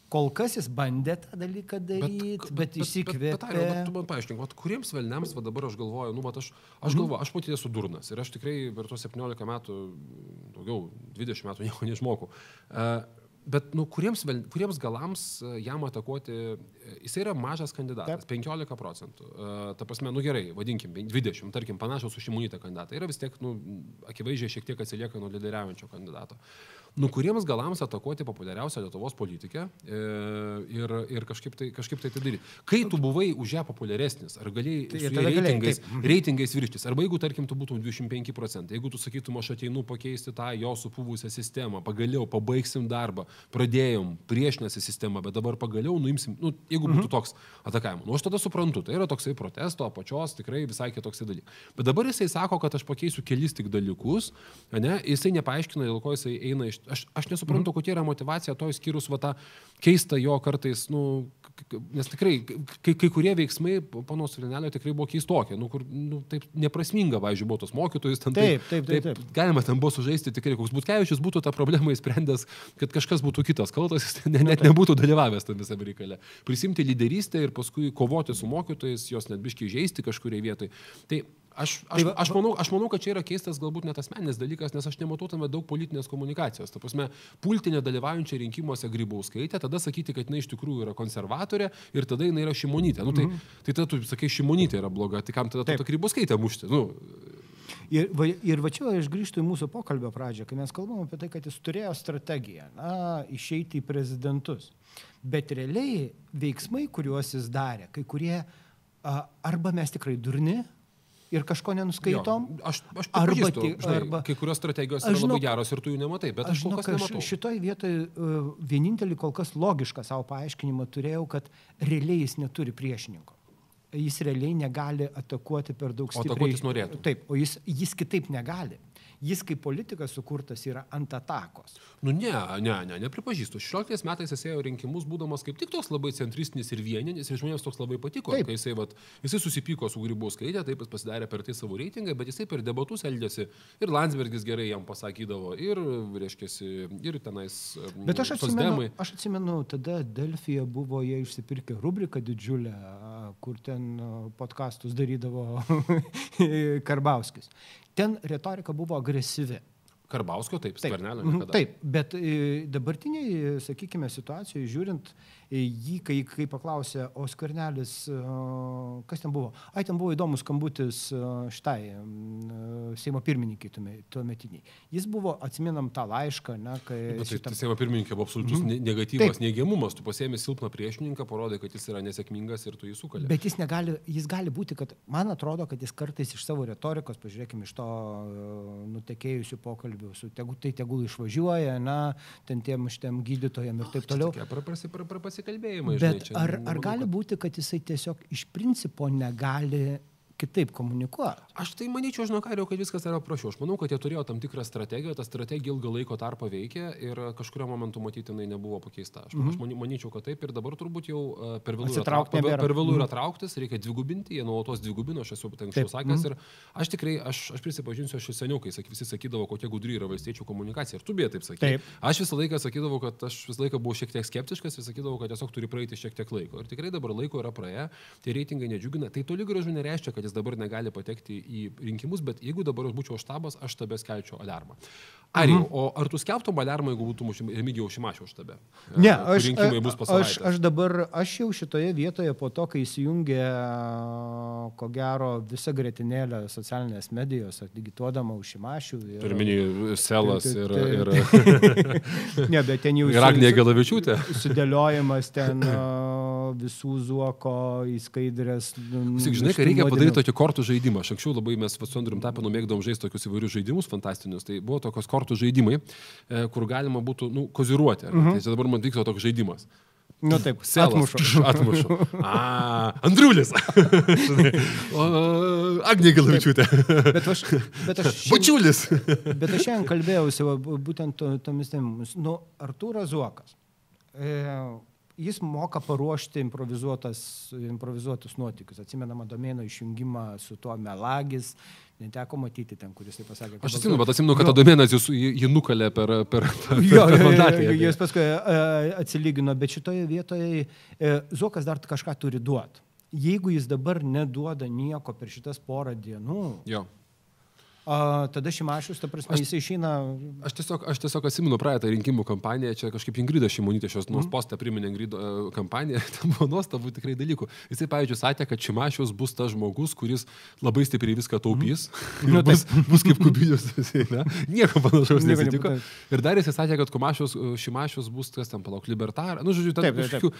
Kol kas jis bandė tą dalyką daryti, bet, bet, bet įsikvėpė. Bet, bet, bet, bet, tu man paaiškink, vat, kuriems velniams va, dabar aš galvoju, nu, vat, aš, aš mhm. galvoju, aš pati esu durnas ir aš tikrai per tuos 17 metų, daugiau 20 metų nieko neišmokau. Uh, Bet, nu, kuriems, kuriems galams e, jam atakuoti, e, jis yra mažas kandidatas, Taip. 15 procentų. Uh, ta prasme, nu gerai, vadinkim, 20, tarkim, panašus už imunitetą kandidatą. Yra vis tiek, nu, akivaizdžiai šiek tiek atsilieka nuo lyderiaujančio kandidato. Nu, kuriems galams atakuoti populiariausią Lietuvos politikę e, ir, ir kažkaip tai, kažkaip tai tai daryti. Kai tu buvai už ją populiaresnis, ar galėjai tai, reitingais, galėjai, reitingais virštis, arba jeigu, tarkim, tu būtum 25 procentai, jeigu tu sakytum, aš ateinu pakeisti tą jo supuvusią sistemą, pagaliau pabaigsim darbą, pradėjom priešinęsi sistemą, bet dabar pagaliau nuimsim, nu, jeigu būtų mhm. toks atakavimas. Nu, aš tada suprantu, tai yra toksai protesto apačios, tikrai visai kitoks dalykas. Bet dabar jisai sako, kad aš pakeisiu kelis tik dalykus, ne, jisai nepaaiškina, dėl ko jisai eina iš aš, aš nesuprantu, mm. kokia yra motivacija to išskyrus va tą keistą jo kartais, nu, nes tikrai kai, kai kurie veiksmai panos Vilinelio tikrai buvo keistokie, nu, kur nu, taip neprasminga, pavyzdžiui, buvo tos mokytojus, ten taip, taip, taip, taip, taip. galima ten buvo sužaisti tikrai, koks Butkevičius būtų tą problemą įsprendęs, kad kažkas būtų kitas kaltas, jis ne, net nebūtų dalyvavęs tam visame reikale. Prisimti lyderystę ir paskui kovoti su mokytojais, jos net biškiai žaisti kažkuriai vietoj. Tai Aš, aš, aš, manau, aš manau, kad čia yra keistas galbūt net asmeninis dalykas, nes aš nematau tame daug politinės komunikacijos. Ta prasme, pulti nedalyvaujančią rinkimuose Grybauskaitę, tada sakyti, kad jinai iš tikrųjų yra konservatorė ir tada jinai yra šimonytė. Nu, tai, mm -hmm. tai tada tu sakai, šimonytė yra bloga, tai kam tada tą Grybauskaitę mušti? Nu, Ir va, ir va čia aš grįžtu į mūsų pokalbio pradžią, kai mes kalbam apie tai, kad jis turėjo strategiją, na, išeiti į prezidentus. Bet realiai veiksmai, kuriuos jis darė, kai kurie arba mes tikrai durni, ir kažko nenuskaitom. Jo, aš aš arba, tik, žinai, arba kai kurios strategijos yra žinau, labai geros ir tu jų nematai, bet aš, aš žinau, kol kas nematau. Šitoj vietoj uh, vienintelį kol kas logišką savo paaiškinimą turėjau, kad realiai jis neturi priešininko. Jis realiai negali atakuoti per daug stipriai. O atakuoti jis norėtų. Taip, o jis, jis kitaip negali jis kaip politikas sukurtas yra ant atakos. Nu ne, ne, ne, nepripažįstu. 16 metais jis ėjo rinkimus, būdamas kaip tik toks labai centristinis ir vieninis, ir žmonėms toks labai patiko, taip. kai jisai, vat, jisai susipyko su Grybos skaitė, taip jis pasidarė per tai savo reitingą, bet jisai per debatus eldėsi ir Landsbergis gerai jam pasakydavo, ir, reiškia, ir tenais. Bet aš atsimenu, aš atsimenu, tada Delfija buvo jie išsipirkę rubriką didžiulę, kur ten podkastus darydavo Karbauskis ten retorika buvo agresyvi. Karbauskio taip, taip. skvernelio. Mhm, nekada. Taip, bet e, dabartiniai, sakykime, situacijoje žiūrint, jį, kai, kai paklausė, o skvernelis, kas ten buvo? Ai, ten buvo įdomus skambutis štai Seimo pirmininkai tuo metiniai. Jis buvo, atsiminam tą laišką, ne, kai... Bet, tai, šitam... tai Seimo pirmininkė buvo absoliutus mm. negatyvas, Taip. neigiamumas, tu pasėmė silpną priešininką, parodai, kad jis yra nesėkmingas ir tu jį sukalė. Bet jis negali, jis gali būti, kad man atrodo, kad jis kartais iš savo retorikos, pažiūrėkime, iš to nutekėjusių pokalbių, su, tegu, tai tegul išvažiuoja, na, ten tiem šitiem gydytojam ir taip toliau. Tokia, pra, pra, pra, pra, pra, pasikalbėjimai. Bet žinai, ar, ar gali būti, kad jisai tiesiog iš principo negali kitaip komunikuoti. Aš tai manyčiau, žinau, Kariau, kad viskas yra prašiau. Aš manau, kad jie turėjo tam tikrą strategiją, ta strategija ilgą laiko tarpą veikė ir kažkurio momentu matyti jinai nebuvo pakeista. Aš, mm -hmm. aš manyčiau, kad taip ir dabar turbūt jau per vėlų yra, trauk, per, vėlų yra trauktis, reikia dvigubinti, jie nuolatos dvigubino, aš esu anksčiau sakęs mm -hmm. ir aš tikrai, aš, aš prisipažinsiu, aš seniau, kai visi sakydavo, kokia gudri yra valstiečių komunikacija ir tu beje taip sakai. Taip. Aš visą laiką sakydavau, kad aš visą laiką buvau šiek tiek skeptiškas ir sakydavau, kad tiesiog turi praeiti šiek tiek laiko. Ir tikrai dabar laiko yra praėję, tie reitingai nedžiugina. Tai toli gražu nereiškia, kad jis dabar negali patekti į rinkimus, bet jeigu dabar aš būčiau štabas, aš tabę skelčiau alarmą. Ar, mhm. o ar tu skelbtum alarmą, jeigu būtum Remigijaus Šimašio štabe? Ne, aš, aš, aš dabar, aš jau šitoje vietoje po to, kai įsijungė, ko gero, visa gretinėlė socialinės medijos, agituodama už Šimašių. Turminį Selas ir... ir... ne, bet ten jau... Ir Agnė Galavičiūtė. Sudėliojimas ten visų zuoko į skaidrės. Sik, žinai, kad reikia padaryti tokį kortų žaidimą. Aš anksčiau labai mes su Andriu Tapinu mėgdom žaisti tokius įvairius žaidimus fantastinius. Tai buvo tokios kortų žaidimai, e, kur galima būtų nu, koziruoti. Uh -huh. Tai dabar man vyksta toks žaidimas. Nu taip, Selas, atmušu. atmušu. A, Andriulis. Agnė Galavičiūtė. bet aš, bet aš šiandien, Bačiulis. bet aš šiandien kalbėjausi va, būtent to, tomis temomis. Nu, Artūras Zuokas. E, jis moka paruošti improvizuotus nuotykius. Atsimenama domeno išjungimą su tuo melagis, neteko matyti ten, kuris tai pasakė. Aš atsimenu, bet atsimenu, kad Adomėnas jį, jį nukalė per... per, per jo, jo, jo, jis paskui atsilygino, bet šitoje vietoje e, Zokas dar kažką turi duoti. Jeigu jis dabar neduoda nieko per šitas porą dienų, jo. A, tada Šimašius, ta prasme, aš, jis išeina. Aš tiesiog, aš tiesiog atsimenu praeitą rinkimų kampaniją, čia kažkaip Ingrida Šimonytė šios mm. postą priminė Ingrido uh, kampaniją, ten buvo nuostabų tikrai dalykų. Jisai, pavyzdžiui, sakė, kad Šimašius bus tas žmogus, kuris labai stipriai viską taupys. Mm. Nu, bus, bus kaip kubilius, ne? nieko panašaus nesitiko. Ir dar jisai sakė, kad Kumašius, Šimašius bus tas ten palauk, libertaras. Nu, žodžiu, ten kažkokių,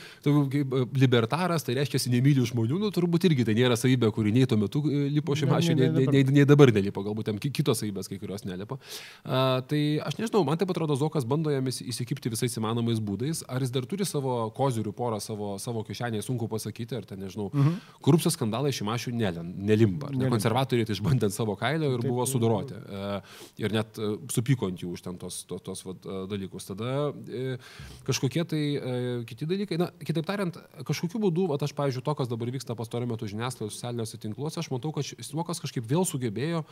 kaip libertaras, tai reiškia, nemylių žmonių, nu, turbūt irgi tai nėra savybė, kuri nei tuo metu e, lipo Šimašiui, nei, nei, nei, nei dabar nelipo, galbūt ten kitos savybės, kai kurios nelipa. Uh, tai aš nežinau, man taip atrodo, Zokas bando jam įsikipti visais įmanomais būdais. Ar jis dar turi savo kozirių porą savo, savo kišenėje, sunku pasakyti, ar ten, nežinau, mhm. korupcijos skandalai šimašių nelimpa. Ne, konservatoriai tai išbandė savo kailio ir taip, buvo sudoroti. Uh, ir net uh, supyko ant jų už ten tos, tos, tos vat, uh, dalykus. Tada uh, kažkokie tai uh, kiti dalykai, na, kitaip tariant, kažkokiu būdu, vat, aš, pavyzdžiui, to, kas dabar vyksta pastaruoju metu žiniasklaidos socialiniuose tinkluose, aš matau, kad Zokas kažkaip vėl sugebėjo,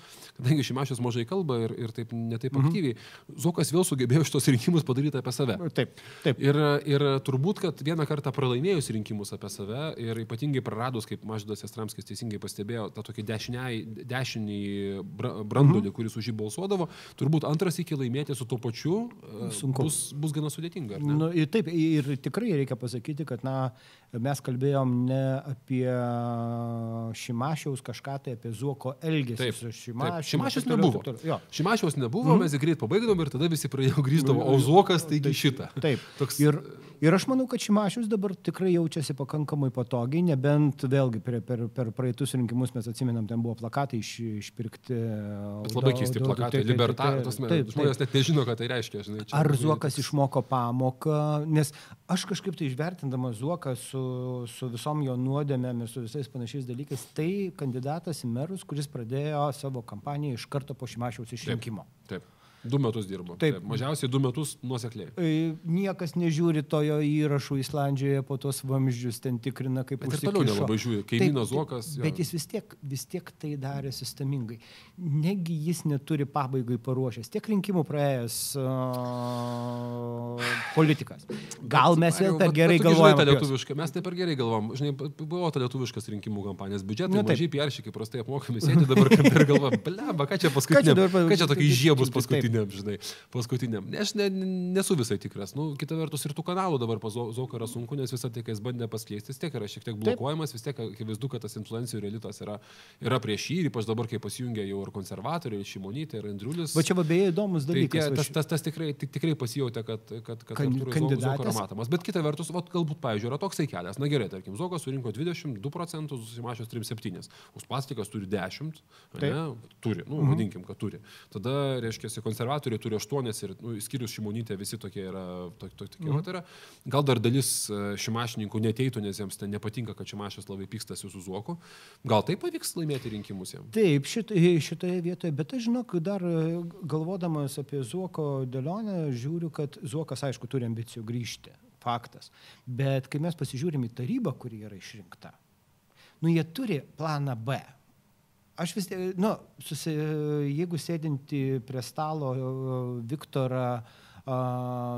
kadangi Šimašius mažai kalba ir, ir taip netaip mhm. aktyviai, Zokas vėl sugebėjo šitos rinkimus padaryti apie save. Taip, taip. Ir, ir turbūt, kad vieną kartą pralaimėjus rinkimus apie save ir ypatingai praradus, kaip Mažydas Estramskis teisingai pastebėjo, tą tokį dešinį brandulį, mhm. kuris už jį balsuodavo, turbūt antras iki laimėti su tuo pačiu e, Sunku. bus, bus gana sudėtinga. Nu, ir taip, ir tikrai reikia pasakyti, kad na, mes kalbėjom ne apie Šimašiaus kažką, tai apie Zuoko elgesį taip, su Šimašiu. Šimašius nebuvo. Šimašiaus nebuvo, mm. mes jį greit pabaigdom ir tada visi pradėjo grįždavo, o Zuokas taigi šitą. Taip. Toks... Ir, ir aš manau, kad Šimašius dabar tikrai jaučiasi pakankamai patogiai, nebent vėlgi per, per, per praeitus rinkimus mes atsimenam, ten buvo plakatai iš, išpirkti. Bet labai keisti plakatai, libertaras, žmonės net nežino, ką tai reiškia. Žinai, Ar Zuokas išmoko pamoką, nes aš kažkaip tai išvertindama Zuoką su, su visom jo nuodėmėmis, su visais panašiais dalykais, tai kandidatas į merus, kuris pradėjo savo kampaniją iš karto po Šimašiaus išrinkimo. Taip. taip. Du metus dirbo. Taip. Taip. Mažiausiai du metus nuosekliai. E, niekas nežiūri tojo įrašų Islandijoje po tos vamzdžius, ten tikrina, kaip užsikrėtė. Ir toliau nelabai žiūri, kaimynas Zuokas. Bet jis vis tiek, vis tiek tai darė sistemingai. Negi jis neturi pabaigai paruošęs, tiek rinkimų praėjęs uh, politikas. Gal mes vėl per gerai galvojame. Mes taip per gerai galvom. Žinai, buvo ta lietuviškas rinkimų kampanijos biudžetai, mažiai pieršiai, kaip prastai apmokami, sėdi dabar ir galvoja, bleba, ką čia paskutinė, ką čia tokie žiebus paskutinė paskutiniam, žinai, paskutiniam. Ne, aš ne, nesu visai tikras. Nu, kita vertus ir tų kanalų dabar pas Zauką yra sunku, nes visą tai, kai jis bandė paskleisti, vis tiek yra šiek tiek blokuojamas, vis tiek akivaizdu, kad tas influencijų elitas yra, yra prieš jį, ypač dabar, kai pasijungia jau ir konservatoriai, ir Šimonytė, ir Andriulis. Va čia beje įdomus dalykas. Tai tas, tas, tas tikrai, tik, tikrai pasijauti, kad, kad, kad kan, Zaukas yra matomas. Bet kita vertus, vat, galbūt, pavyzdžiui, yra toksai kelias. Na gerai, tarkim, Zaukas surinko 22 procentus, susimašęs 3,7. Uspaskikas turi 10. Ne, turi, nu, mhm. vadinkim, kad turi. Tada, reiškia, konservatoriai turi aštuonias ir, nu, skirius Šimonytė, visi tokie yra, to, to, tokie mhm. yra. Gal dar dalis e, šimašininkų neteitų, nes jiems ten nepatinka, kad šimašas labai pykstasi su Zuoku. Gal tai pavyks laimėti rinkimus jiems? Taip, šit, šitoje vietoje, bet aš žinok, dar e, galvodamas apie Zuoko dėlionę, žiūriu, kad Zuokas, aišku, turi ambicijų grįžti. Faktas. Bet kai mes pasižiūrim į tarybą, kuri yra išrinkta, nu jie turi planą B aš vis tiek, nu, susi, jeigu sėdinti prie stalo Viktorą,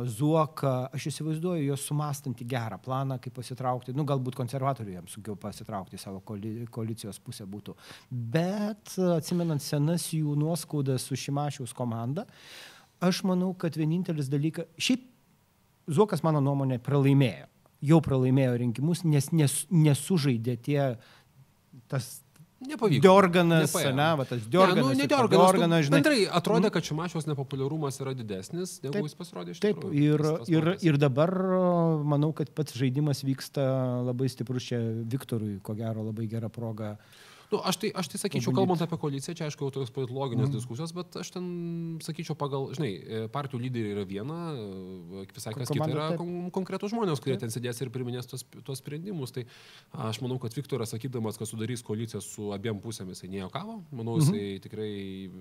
Zuoką, aš įsivaizduoju juos sumastantį gerą planą, kaip pasitraukti, nu, galbūt konservatorių jiems sunkiau pasitraukti savo koalicijos pusę būtų. Bet atsimenant senas jų nuoskaudas su Šimašiaus komanda, aš manau, kad vienintelis dalykas, šiaip Zuokas mano nuomonė pralaimėjo, jau pralaimėjo rinkimus, nes nes, nesužaidė tie tas Nepavyko. Diorganas, ne, va tas Diorganas. Ne, nu, ne Diorganas. Diorganas žinai. Bendrai atrodė, mm. kad Šimašiaus nepopuliarumas yra didesnis, negu taip, jis pasirodė iš tikrųjų. Taip, ir, tas, tas ir, ir dabar manau, kad pats žaidimas vyksta labai stiprus čia Viktorui, ko gero labai gera proga Nu, aš, tai, aš tai sakyčiau, kalbant apie koaliciją, čia aišku, tokios politologinės mm. diskusijos, bet aš ten sakyčiau, pagal, žinai, e, partijų lyderiai yra viena, e, visai kas kita yra kon konkretus žmonės, kurie taip. ten sėdės ir priminės tos, tos sprendimus. Tai aš manau, kad Viktoras, sakydamas, kad sudarys koaliciją su abiem pusėmis, jisai nejuokavo. Manau, jisai mm -hmm. tikrai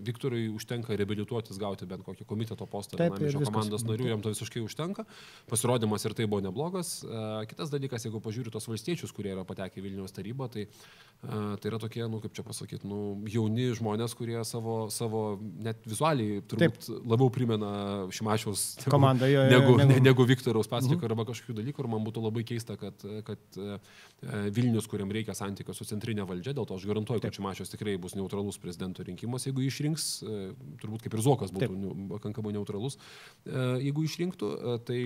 Viktorui užtenka reabilituotis, gauti bent kokį komiteto postą vienam iš komandos narių, jam to visiškai užtenka. Pasirodymas ir tai buvo neblogas. E, kitas dalykas, jeigu pažiūrėtų tos valstiečius, kurie yra patekę Vilniaus tarybą, tai, tai yra tokie tokie, nu, kaip čia pasakyti, nu, jauni žmonės, kurie savo, savo net vizualiai turbūt Taip. labiau primena Šimašiaus komandą jo, jo, negu, negu, negu Viktoraus Pastriko mhm. arba kažkokių dalykų. Ir man būtų labai keista, kad, kad e, Vilnius, kuriam reikia santykio su centrinė valdžia, dėl to aš garantuoju, kad Šimašius tikrai bus neutralus prezidento rinkimuose, jeigu išrinks, e, turbūt kaip ir Zokas būtų Taip. pakankamai neutralus, e, jeigu išrinktų, tai,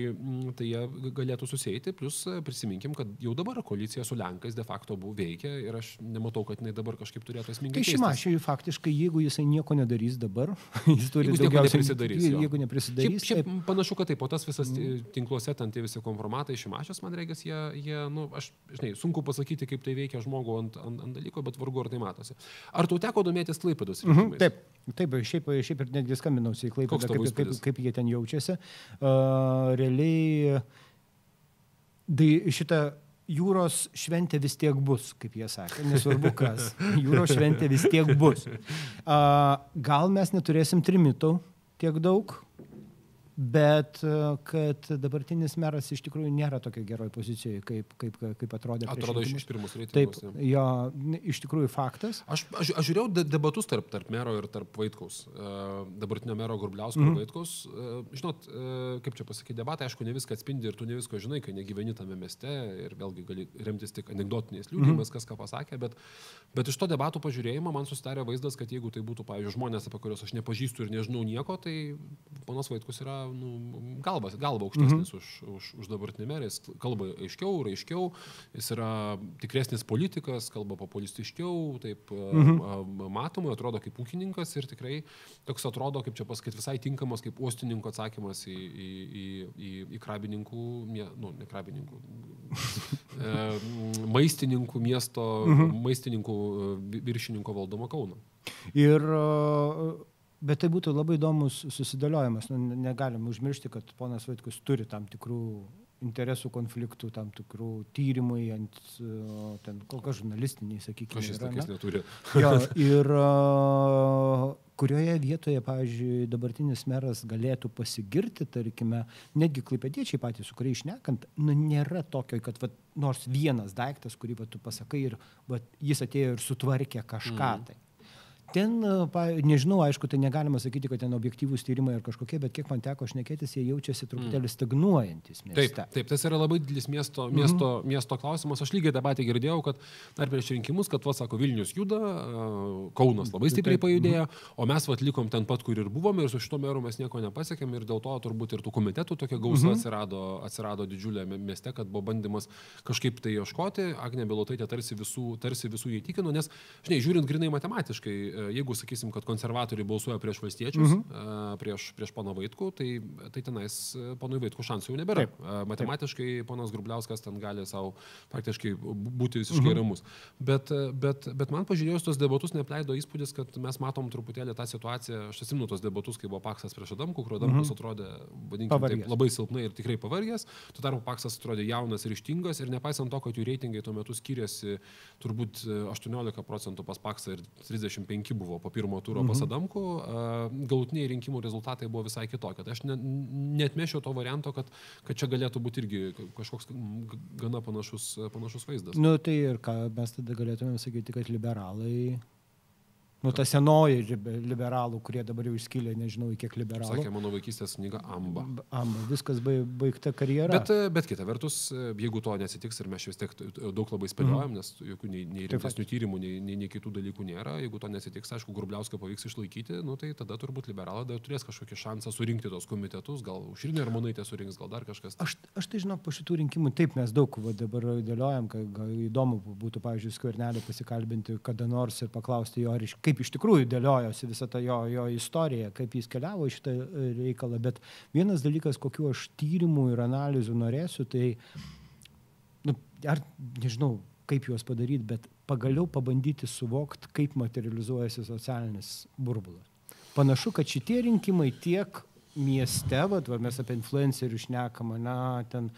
tai jie galėtų susėti, plus prisiminkim, kad jau dabar koalicija su Lenkais de facto buvo veikia ir aš nematau, kad jinai dabar dabar kažkaip turėtų esmingai. Tai Šimašiui faktiškai, jeigu jisai nieko nedarys dabar, jis turi jeigu daugiausiai neprisidarys. Jo. Jeigu neprisidarys. Šiaip, šiaip tai... panašu, kad taip, o tas visas mm. tinkluose, ten tie visi kompromatai Šimašius, man reikia, jie, jie, nu, aš, žinai, sunku pasakyti, kaip tai veikia žmogų ant, ant, ant dalyko, bet vargu ar tai matosi. Ar tau teko domėtis Klaipėdos? Mm -hmm, taip, taip, šiaip, šiaip ir netgi skambinausi į Klaipėdą, kaip, kaip, kaip jie ten jaučiasi. Uh, realiai, tai šitą jūros šventė vis tiek bus, kaip jie sakė, nesvarbu kas, jūros šventė vis tiek bus. Gal mes neturėsim trimitų tiek daug, Bet e, kad dabartinis meras iš tikrųjų nėra tokia geroje pozicijoje, kaip, kaip, kaip atrodė. Atrodo iš, pirmus reitingus. Taip, jo, iš tikrųjų faktas. Aš, aš, aš žiūrėjau debatus tarp, tarp mero ir tarp Vaitkaus. Uh, dabartinio mero Gurbliausko mm -hmm. ir Vaitkaus. Uh, žinot, kaip čia pasakyti, debatai, aišku, ne viską atspindi ir tu ne visko žinai, kai negyveni tame mieste ir vėlgi gali remtis tik anegdotiniais liūdimais, mm -hmm. kas ką pasakė, bet, bet iš to debatų pažiūrėjimo man susidarė vaizdas, kad jeigu tai būtų, pavyzdžiui, žmonės, apie kuriuos aš nepažįstu ir nežinau nieko, tai ponas Vaitkus yra nu, galva, galva aukštesnis mm -hmm. už, už, už dabartinį merę, jis kalba aiškiau, aiškiau, jis yra tikresnis politikas, kalba populistiškiau, taip mm -hmm. matomai atrodo kaip ūkininkas ir tikrai toks atrodo, kaip čia pasakyti, visai tinkamas kaip uostininko atsakymas į, į, į, į, į krabininkų, nu, ne krabininkų, e, maistininkų miesto, mm -hmm. maistininkų e, viršininko valdomą Kauną. Ir uh Bet tai būtų labai įdomus susidėliojimas. Nu, negalim užmiršti, kad ponas Vaitkus turi tam tikrų interesų konfliktų, tam tikrų tyrimų, ant, ten kol kas žurnalistiniai, sakykime. Aš jis tokiais neturi. jo, ir kurioje vietoje, pavyzdžiui, dabartinis meras galėtų pasigirti, tarkime, netgi klaipėdiečiai patys, su kuriais išnekant, nu, nėra tokio, kad va, nors vienas daiktas, kurį va, tu pasakai ir va, jis atėjo ir sutvarkė kažką mm. tai. Ten, nežinau, aišku, tai negalima sakyti, kad ten objektyvūs tyrimai ar kažkokie, bet kiek man teko šnekėtis, jie jaučiasi truputėlį mm. stagnuojantis mieste. Taip, taip, tas yra labai didelis miesto, mhm. miesto, mm -hmm. miesto klausimas. Aš lygiai tą patį girdėjau, kad dar prieš rinkimus, kad, va, sako, Vilnius juda, Kaunas labai stipriai pajudėjo, o mes, va, likom ten pat, kur ir buvome ir su šito meru mes nieko nepasiekėm ir dėl to turbūt ir tų komitetų tokia gausa mm -hmm. atsirado, atsirado didžiulė mieste, kad buvo bandymas kažkaip tai ieškoti. Agne Bilotaitė tarsi visų, tarsi visų įtikino, nes, žinai, žiūrint grinai matematiškai, jeigu sakysim, kad konservatoriai balsuoja prieš valstiečius, uh -huh. prieš, prieš poną Vaitkų, tai, tai tenais ponui Vaitkų šansų jau nebėra. Taip. Matematiškai Taip. ponas Grubliauskas ten gali savo praktiškai būti visiškai mhm. -huh. ramus. Bet, bet, bet man pažiūrėjus tos debatus nepleido įspūdis, kad mes matom truputėlį tą situaciją, aš atsimenu tos debatus, kai buvo Paksas prieš Adamkų, kur Adamkus mhm. -huh. atrodė, vadinkime, taip, labai silpnai ir tikrai pavargęs, tuo tarpu Paksas atrodė jaunas ir ištingas ir nepaisant to, kad jų reitingai tuo metu skiriasi turbūt 18 procentų pas Paksą ir 35 buvo po pirmo turo mhm. pas Adamku, galutiniai rinkimų rezultatai buvo visai kitokie. Tai aš ne, netmešiau to varianto, kad, kad čia galėtų būti irgi kažkoks gana panašus, panašus vaizdas. Nu tai ir ką mes tada galėtume sakyti, kad liberalai Nu, ta senoji liberalų, kurie dabar jau išskylė, nežinau, kiek liberalų. Sakė mano vaikystės knyga Amba. Amba, viskas baigta karjera. Bet, bet kita vertus, jeigu to nesitiks ir mes vis tiek daug labai spėliojam, mm. nes jokių nei, nei rimtesnių tyrimų, nei, nei, nei kitų dalykų nėra, jeigu to nesitiks, aišku, Grubliauską pavyks išlaikyti, nu, tai tada turbūt liberalai dar turės kažkokį šansą surinkti tos komitetus, gal Užrinė ar Monaitė surinks, gal dar kažkas. Aš, aš tai žinau, po šitų rinkimų taip mes daug va, dabar dėliojam, kad įdomu būtų, pavyzdžiui, skvernelį pasikalbinti kada nors ir paklausti jo, kaip iš tikrųjų dėliojosi visą tą jo, jo istoriją, kaip jis keliavo šitą e, reikalą. Bet vienas dalykas, kokiu aš tyrimų ir analizų norėsiu, tai, nu, ar nežinau, kaip juos padaryti, bet pagaliau pabandyti suvokti, kaip materializuojasi socialinis burbulas. Panašu, kad šitie rinkimai tiek mieste, vat, va, mes apie influencerių šnekam, na, ten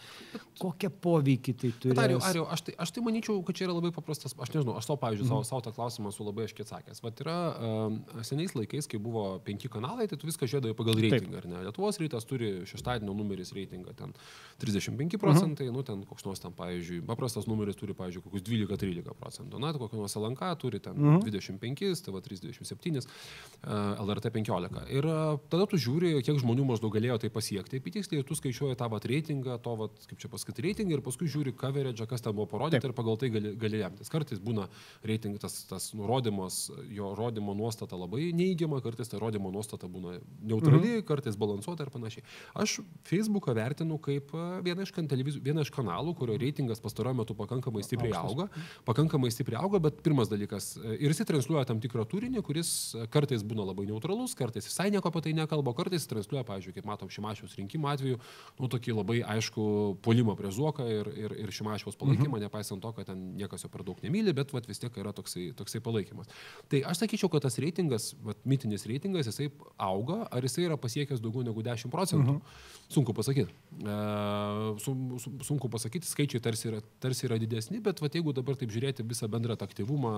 kokią poveikį tai turi. Ar jau, ar jau, aš, tai, aš tai manyčiau, kad čia yra labai paprastas, aš nežinau, aš savo, pavyzdžiui, savo, mhm. savo tą klausimą esu labai aiškiai atsakęs. Vat yra uh, seniais laikais, kai buvo penki kanalai, tai tu viską žiūrėjai pagal reitingą, ar ne? Lietuvos rytas turi šeštadienio numeris reitingą, ten 35 procentai, mhm. nu ten koks nors ten, pavyzdžiui, paprastas numeris turi, pavyzdžiui, kokius 12-13 procentų, na, tai kokia nors LNK turi ten mhm. 25, TV 327, uh, LRT 15. Ir uh, tada tu žiūri, kiek žmonių maždaug galėjo tai pasiekti, apitiksliai, ir tu skaičiuoji tą vat reitingą, to, vat, kaip čia pasakyti, reitingą ir paskui žiūri coverage, kas ten buvo parodyta Taip. ir pagal tai gali, gali remtis. Kartais būna reitingas, tas, tas nurodymas, jo rodymo nuostata labai neįgiama, kartais ta rodymo nuostata būna neutrali, mhm. kartais balansuota ir panašiai. Aš Facebooką vertinu kaip vieną iš, vieną iš kanalų, kurio reitingas pastaruoju metu pakankamai stipriai auga, pakankamai stipriai auga, bet pirmas dalykas, ir jisai transliuoja tam tikrą turinį, kuris kartais būna labai neutralus, kartais visai nieko apie tai nekalba, kartais transliuoja, pavyzdžiui, kaip matom Šimašiaus rinkimų atveju, nu tokį labai aišku polimą prie Zuoką ir, ir, ir Šimašiaus palaikymą, mhm. nepaisant to, kad ten niekas jo per daug nemyli, bet vat, vis tiek yra toksai, toksai palaikymas. Tai aš sakyčiau, kad tas reitingas, vat, mitinis reitingas, jisai auga, ar jisai yra pasiekęs daugiau negu 10 procentų. Mhm. Sunku pasakyti. E, sunku pasakyti, skaičiai tarsi yra, tarsi yra didesni, bet vat, jeigu dabar taip žiūrėti visą bendrą aktyvumą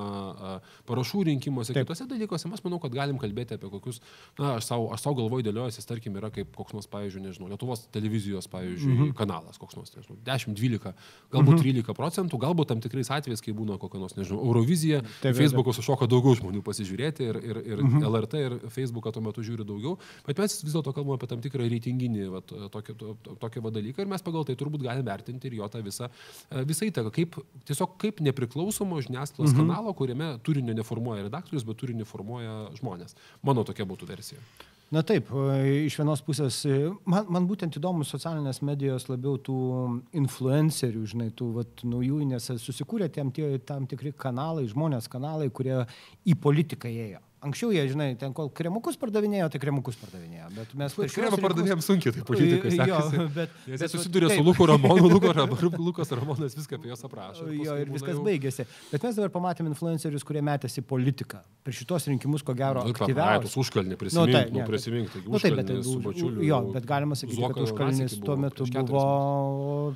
parašų rinkimuose, kitose dalykuose, mes manau, kad galim kalbėti apie kokius, na, aš savo, aš savo galvoju dėliojusi, tarkim, yra kaip koks nors, pavyzdžiui, nežinau, Lietuvos televizijos, pavyzdžiui, mhm. kanalas, koks nors, nežinau, 10-12, galbūt mhm. 13 procentų, galbūt tam tikrais atvejais, kai būna kokia nors, nežinau, Eurovizija, Facebook'o sušoka daugiau žmonių pasižiūrėti ir, ir, ir mhm. LRT ir Facebook'ą tuo metu žiūri daugiau, bet mes vis dėlto kalbame apie tam tikrą reitinginį vat, tokį, tokį dalyką ir mes pagal tai turbūt galime vertinti ir jo tą visą, e, visą įtaką, kaip, tiesiog kaip nepriklausomo žiniasklaidos mhm. kanalo, kuriame turinio neformuoja redaktorius, bet turinį formuoja žmonės. Mano tokia būtų versija. Na taip, iš vienos pusės, man, man būtent įdomu socialinės medijos labiau tų influencerių, žinai, tų vat, naujų, nes susikūrė tam, tie, tam tikri kanalai, žmonės kanalai, kurie į politiką ėjo. Anksčiau jie, žinai, ten kol kremukus pardavinėjo, tai kremukus pardavinėjo. Bet mes per kremą pardavinėjom sunkiai, tai politikai. Jo, bet, Jis bet, susidūrė su Luku Ramonu, Luko, Lukas Ramonas viską apie juos aprašo. Jo, ir viskas jau... baigėsi. Bet mes dabar pamatėme influencerius, kurie metėsi politiką. Per šitos rinkimus, ko gero, nu, aktyviausiai. Nu, užkalnį prisimink, nu, tai, nu, prisimink. Tai nu, taip, bet, su bačiuliu. Jo, bet galima sakyti, kad užkalnis tuo metu buvo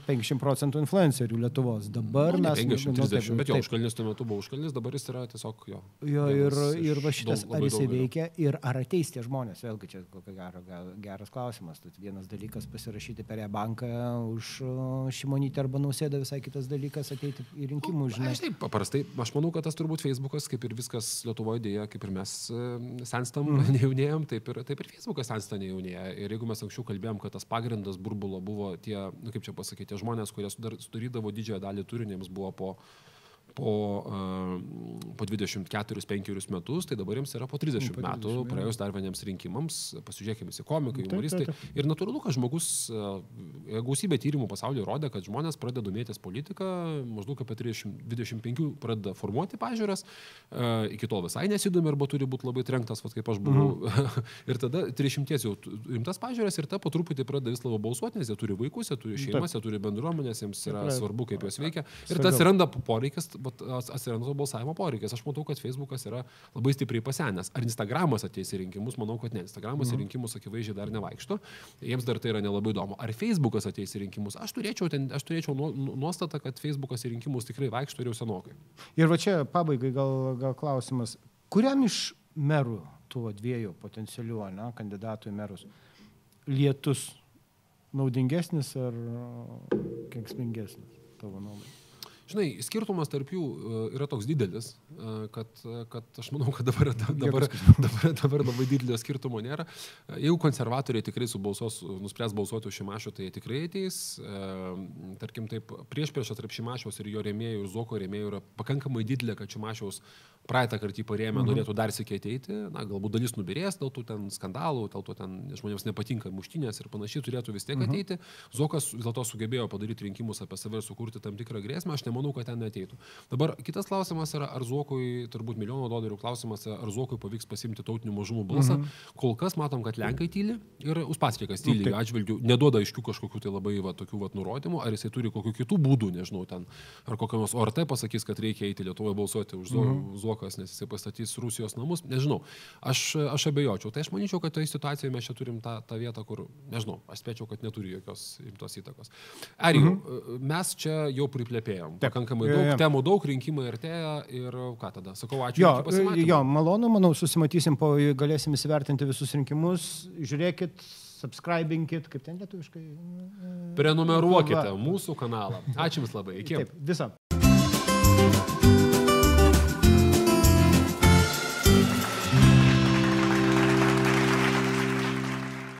50 procentų influencerių Lietuvos. Dabar nu, mes... 50, 30, bet jo, užkalnis tuo metu buvo užkalnis, dabar jis yra tiesiog jo. Jo, ir va šitas, ar jisai veikia ir ar ateis tie žmonės, vėlgi čia kokio gero, geras klausimas. Tad vienas dalykas pasirašyti per e-banką už Šimonytę arba Nausėdą, visai kitas dalykas ateiti į rinkimų nu, žinią. Aš taip, paprastai, aš manau, kad tas turbūt Facebookas, kaip ir viskas Lietuvoje dėja, kaip ir mes e, senstam, mm. nejaunėjom, taip ir, taip ir Facebookas sensta nejaunėja. Ir jeigu mes anksčiau kalbėjom, kad tas pagrindas burbulo buvo tie, nu, kaip čia pasakyti, žmonės, kurie sudarydavo didžiąją dalį turinėms, buvo po po, uh, po 24-5 metus, tai dabar jiems yra po 30 Po 30, metų, praėjus dar vieniems rinkimams, pasižiūrėkime, visi komikai, Taip, humoristai. taip, Ir natūralu, kad žmogus, e, gausybė tyrimų pasaulyje rodė, kad žmonės pradeda domėtis politiką, maždaug apie 30, 25 pradeda formuoti pažiūras, e, iki tol visai nesidomi arba turi būti labai trenktas, vat, kaip aš buvau. Mhm. ir tada 30 jau rimtas pažiūras ir ta po truputį pradeda vis labiau balsuoti, nes jie turi vaikus, jie turi šeimas, jie turi bendruomenės, jiems yra Taip. svarbu, kaip jos veikia. Ir tas atsiranda poreikis, atsiranda to balsavimo poreikis. Aš matau, kad Facebookas yra labai stipriai pasenęs. Ar Instagramas ateis į rinkimus? Manau, kad ne. Instagramas Mhm. į rinkimus akivaizdžiai dar nevaikšto. Jiems dar tai yra nelabai įdomu. Ar Facebookas ateis į rinkimus? Aš turėčiau, ten, aš turėčiau nu- nuostatą, kad Facebookas į rinkimus tikrai vaikšto ir jau senokai. Ir va čia pabaigai gal, gal klausimas, kuriam iš merų, tų dviejų potencialių ne, kandidatų į merus, lietus naudingesnis ar kenksmingesnis tavo nuomonė? Žinai, skirtumas tarp jų e, yra toks didelis, e, kad, kad aš manau, kad dabar, dabar, dabar, dabar labai didelio skirtumo nėra. E, Jeigu konservatoriai tikrai subalsuos, nuspręs balsuoti už Šimašio, tai tikrai ateis. E, Tarkim, taip, prieš priešas tarp Šimašiaus ir jo rėmėjų ir Zoko rėmėjų yra pakankamai didelė, kad Šimašiaus praeitą kartą jį parėmė, mhm. norėtų dar sėkiai ateiti. Na, galbūt dalis nubirės dėl tų ten skandalų, dėl to ten žmonėms nepatinka muštinės ir panašiai turėtų vis tiek mhm. ateiti. Zokas vis dėlto sugebėjo padaryti rinkimus apie save ir sukurti tam tikrą grėsmę. Aš nemanau, kad ten neateitų. Dabar kitas klausimas yra, ar Zokui, turbūt milijono dolerių klausimas, ar Zokui pavyks pasimti tautinių mažumų balsą. Mhm. Kol kas matom, kad Lenkai tyli ir Uspaskikas tyli taip. atžvilgių, neduoda aiškių kažkokių tai labai va, tokių va, nurodymų, ar jisai turi kokių kitų būdų, nežinau, ten, ar kokią nors ORT pasakys, kad reikia eiti Lietuvoje balsuoti už Zo, mhm. Zokas, nes jisai pastatys Rusijos namus, nežinau. Aš, aš abejočiau. Tai aš manyčiau, kad toje situacijoje mes čia turim tą, tą vietą, kur, nežinau, aš spėčiau, kad neturi jokios rimtos įtakos. Ar jau, mhm. mes čia jau priplėpėjom. Pakankamai Jo, daug jo. temų, daug rinkimai artėja ir ką tada? Sakau, ačiū. Jo, jo, malonu, manau, susimatysim, po, galėsim įsivertinti visus rinkimus, žiūrėkit, subscribinkit, kaip ten lietuviškai. Prenumeruokite Va. mūsų kanalą. Ačiū Jums labai. Iki. Taip, visą.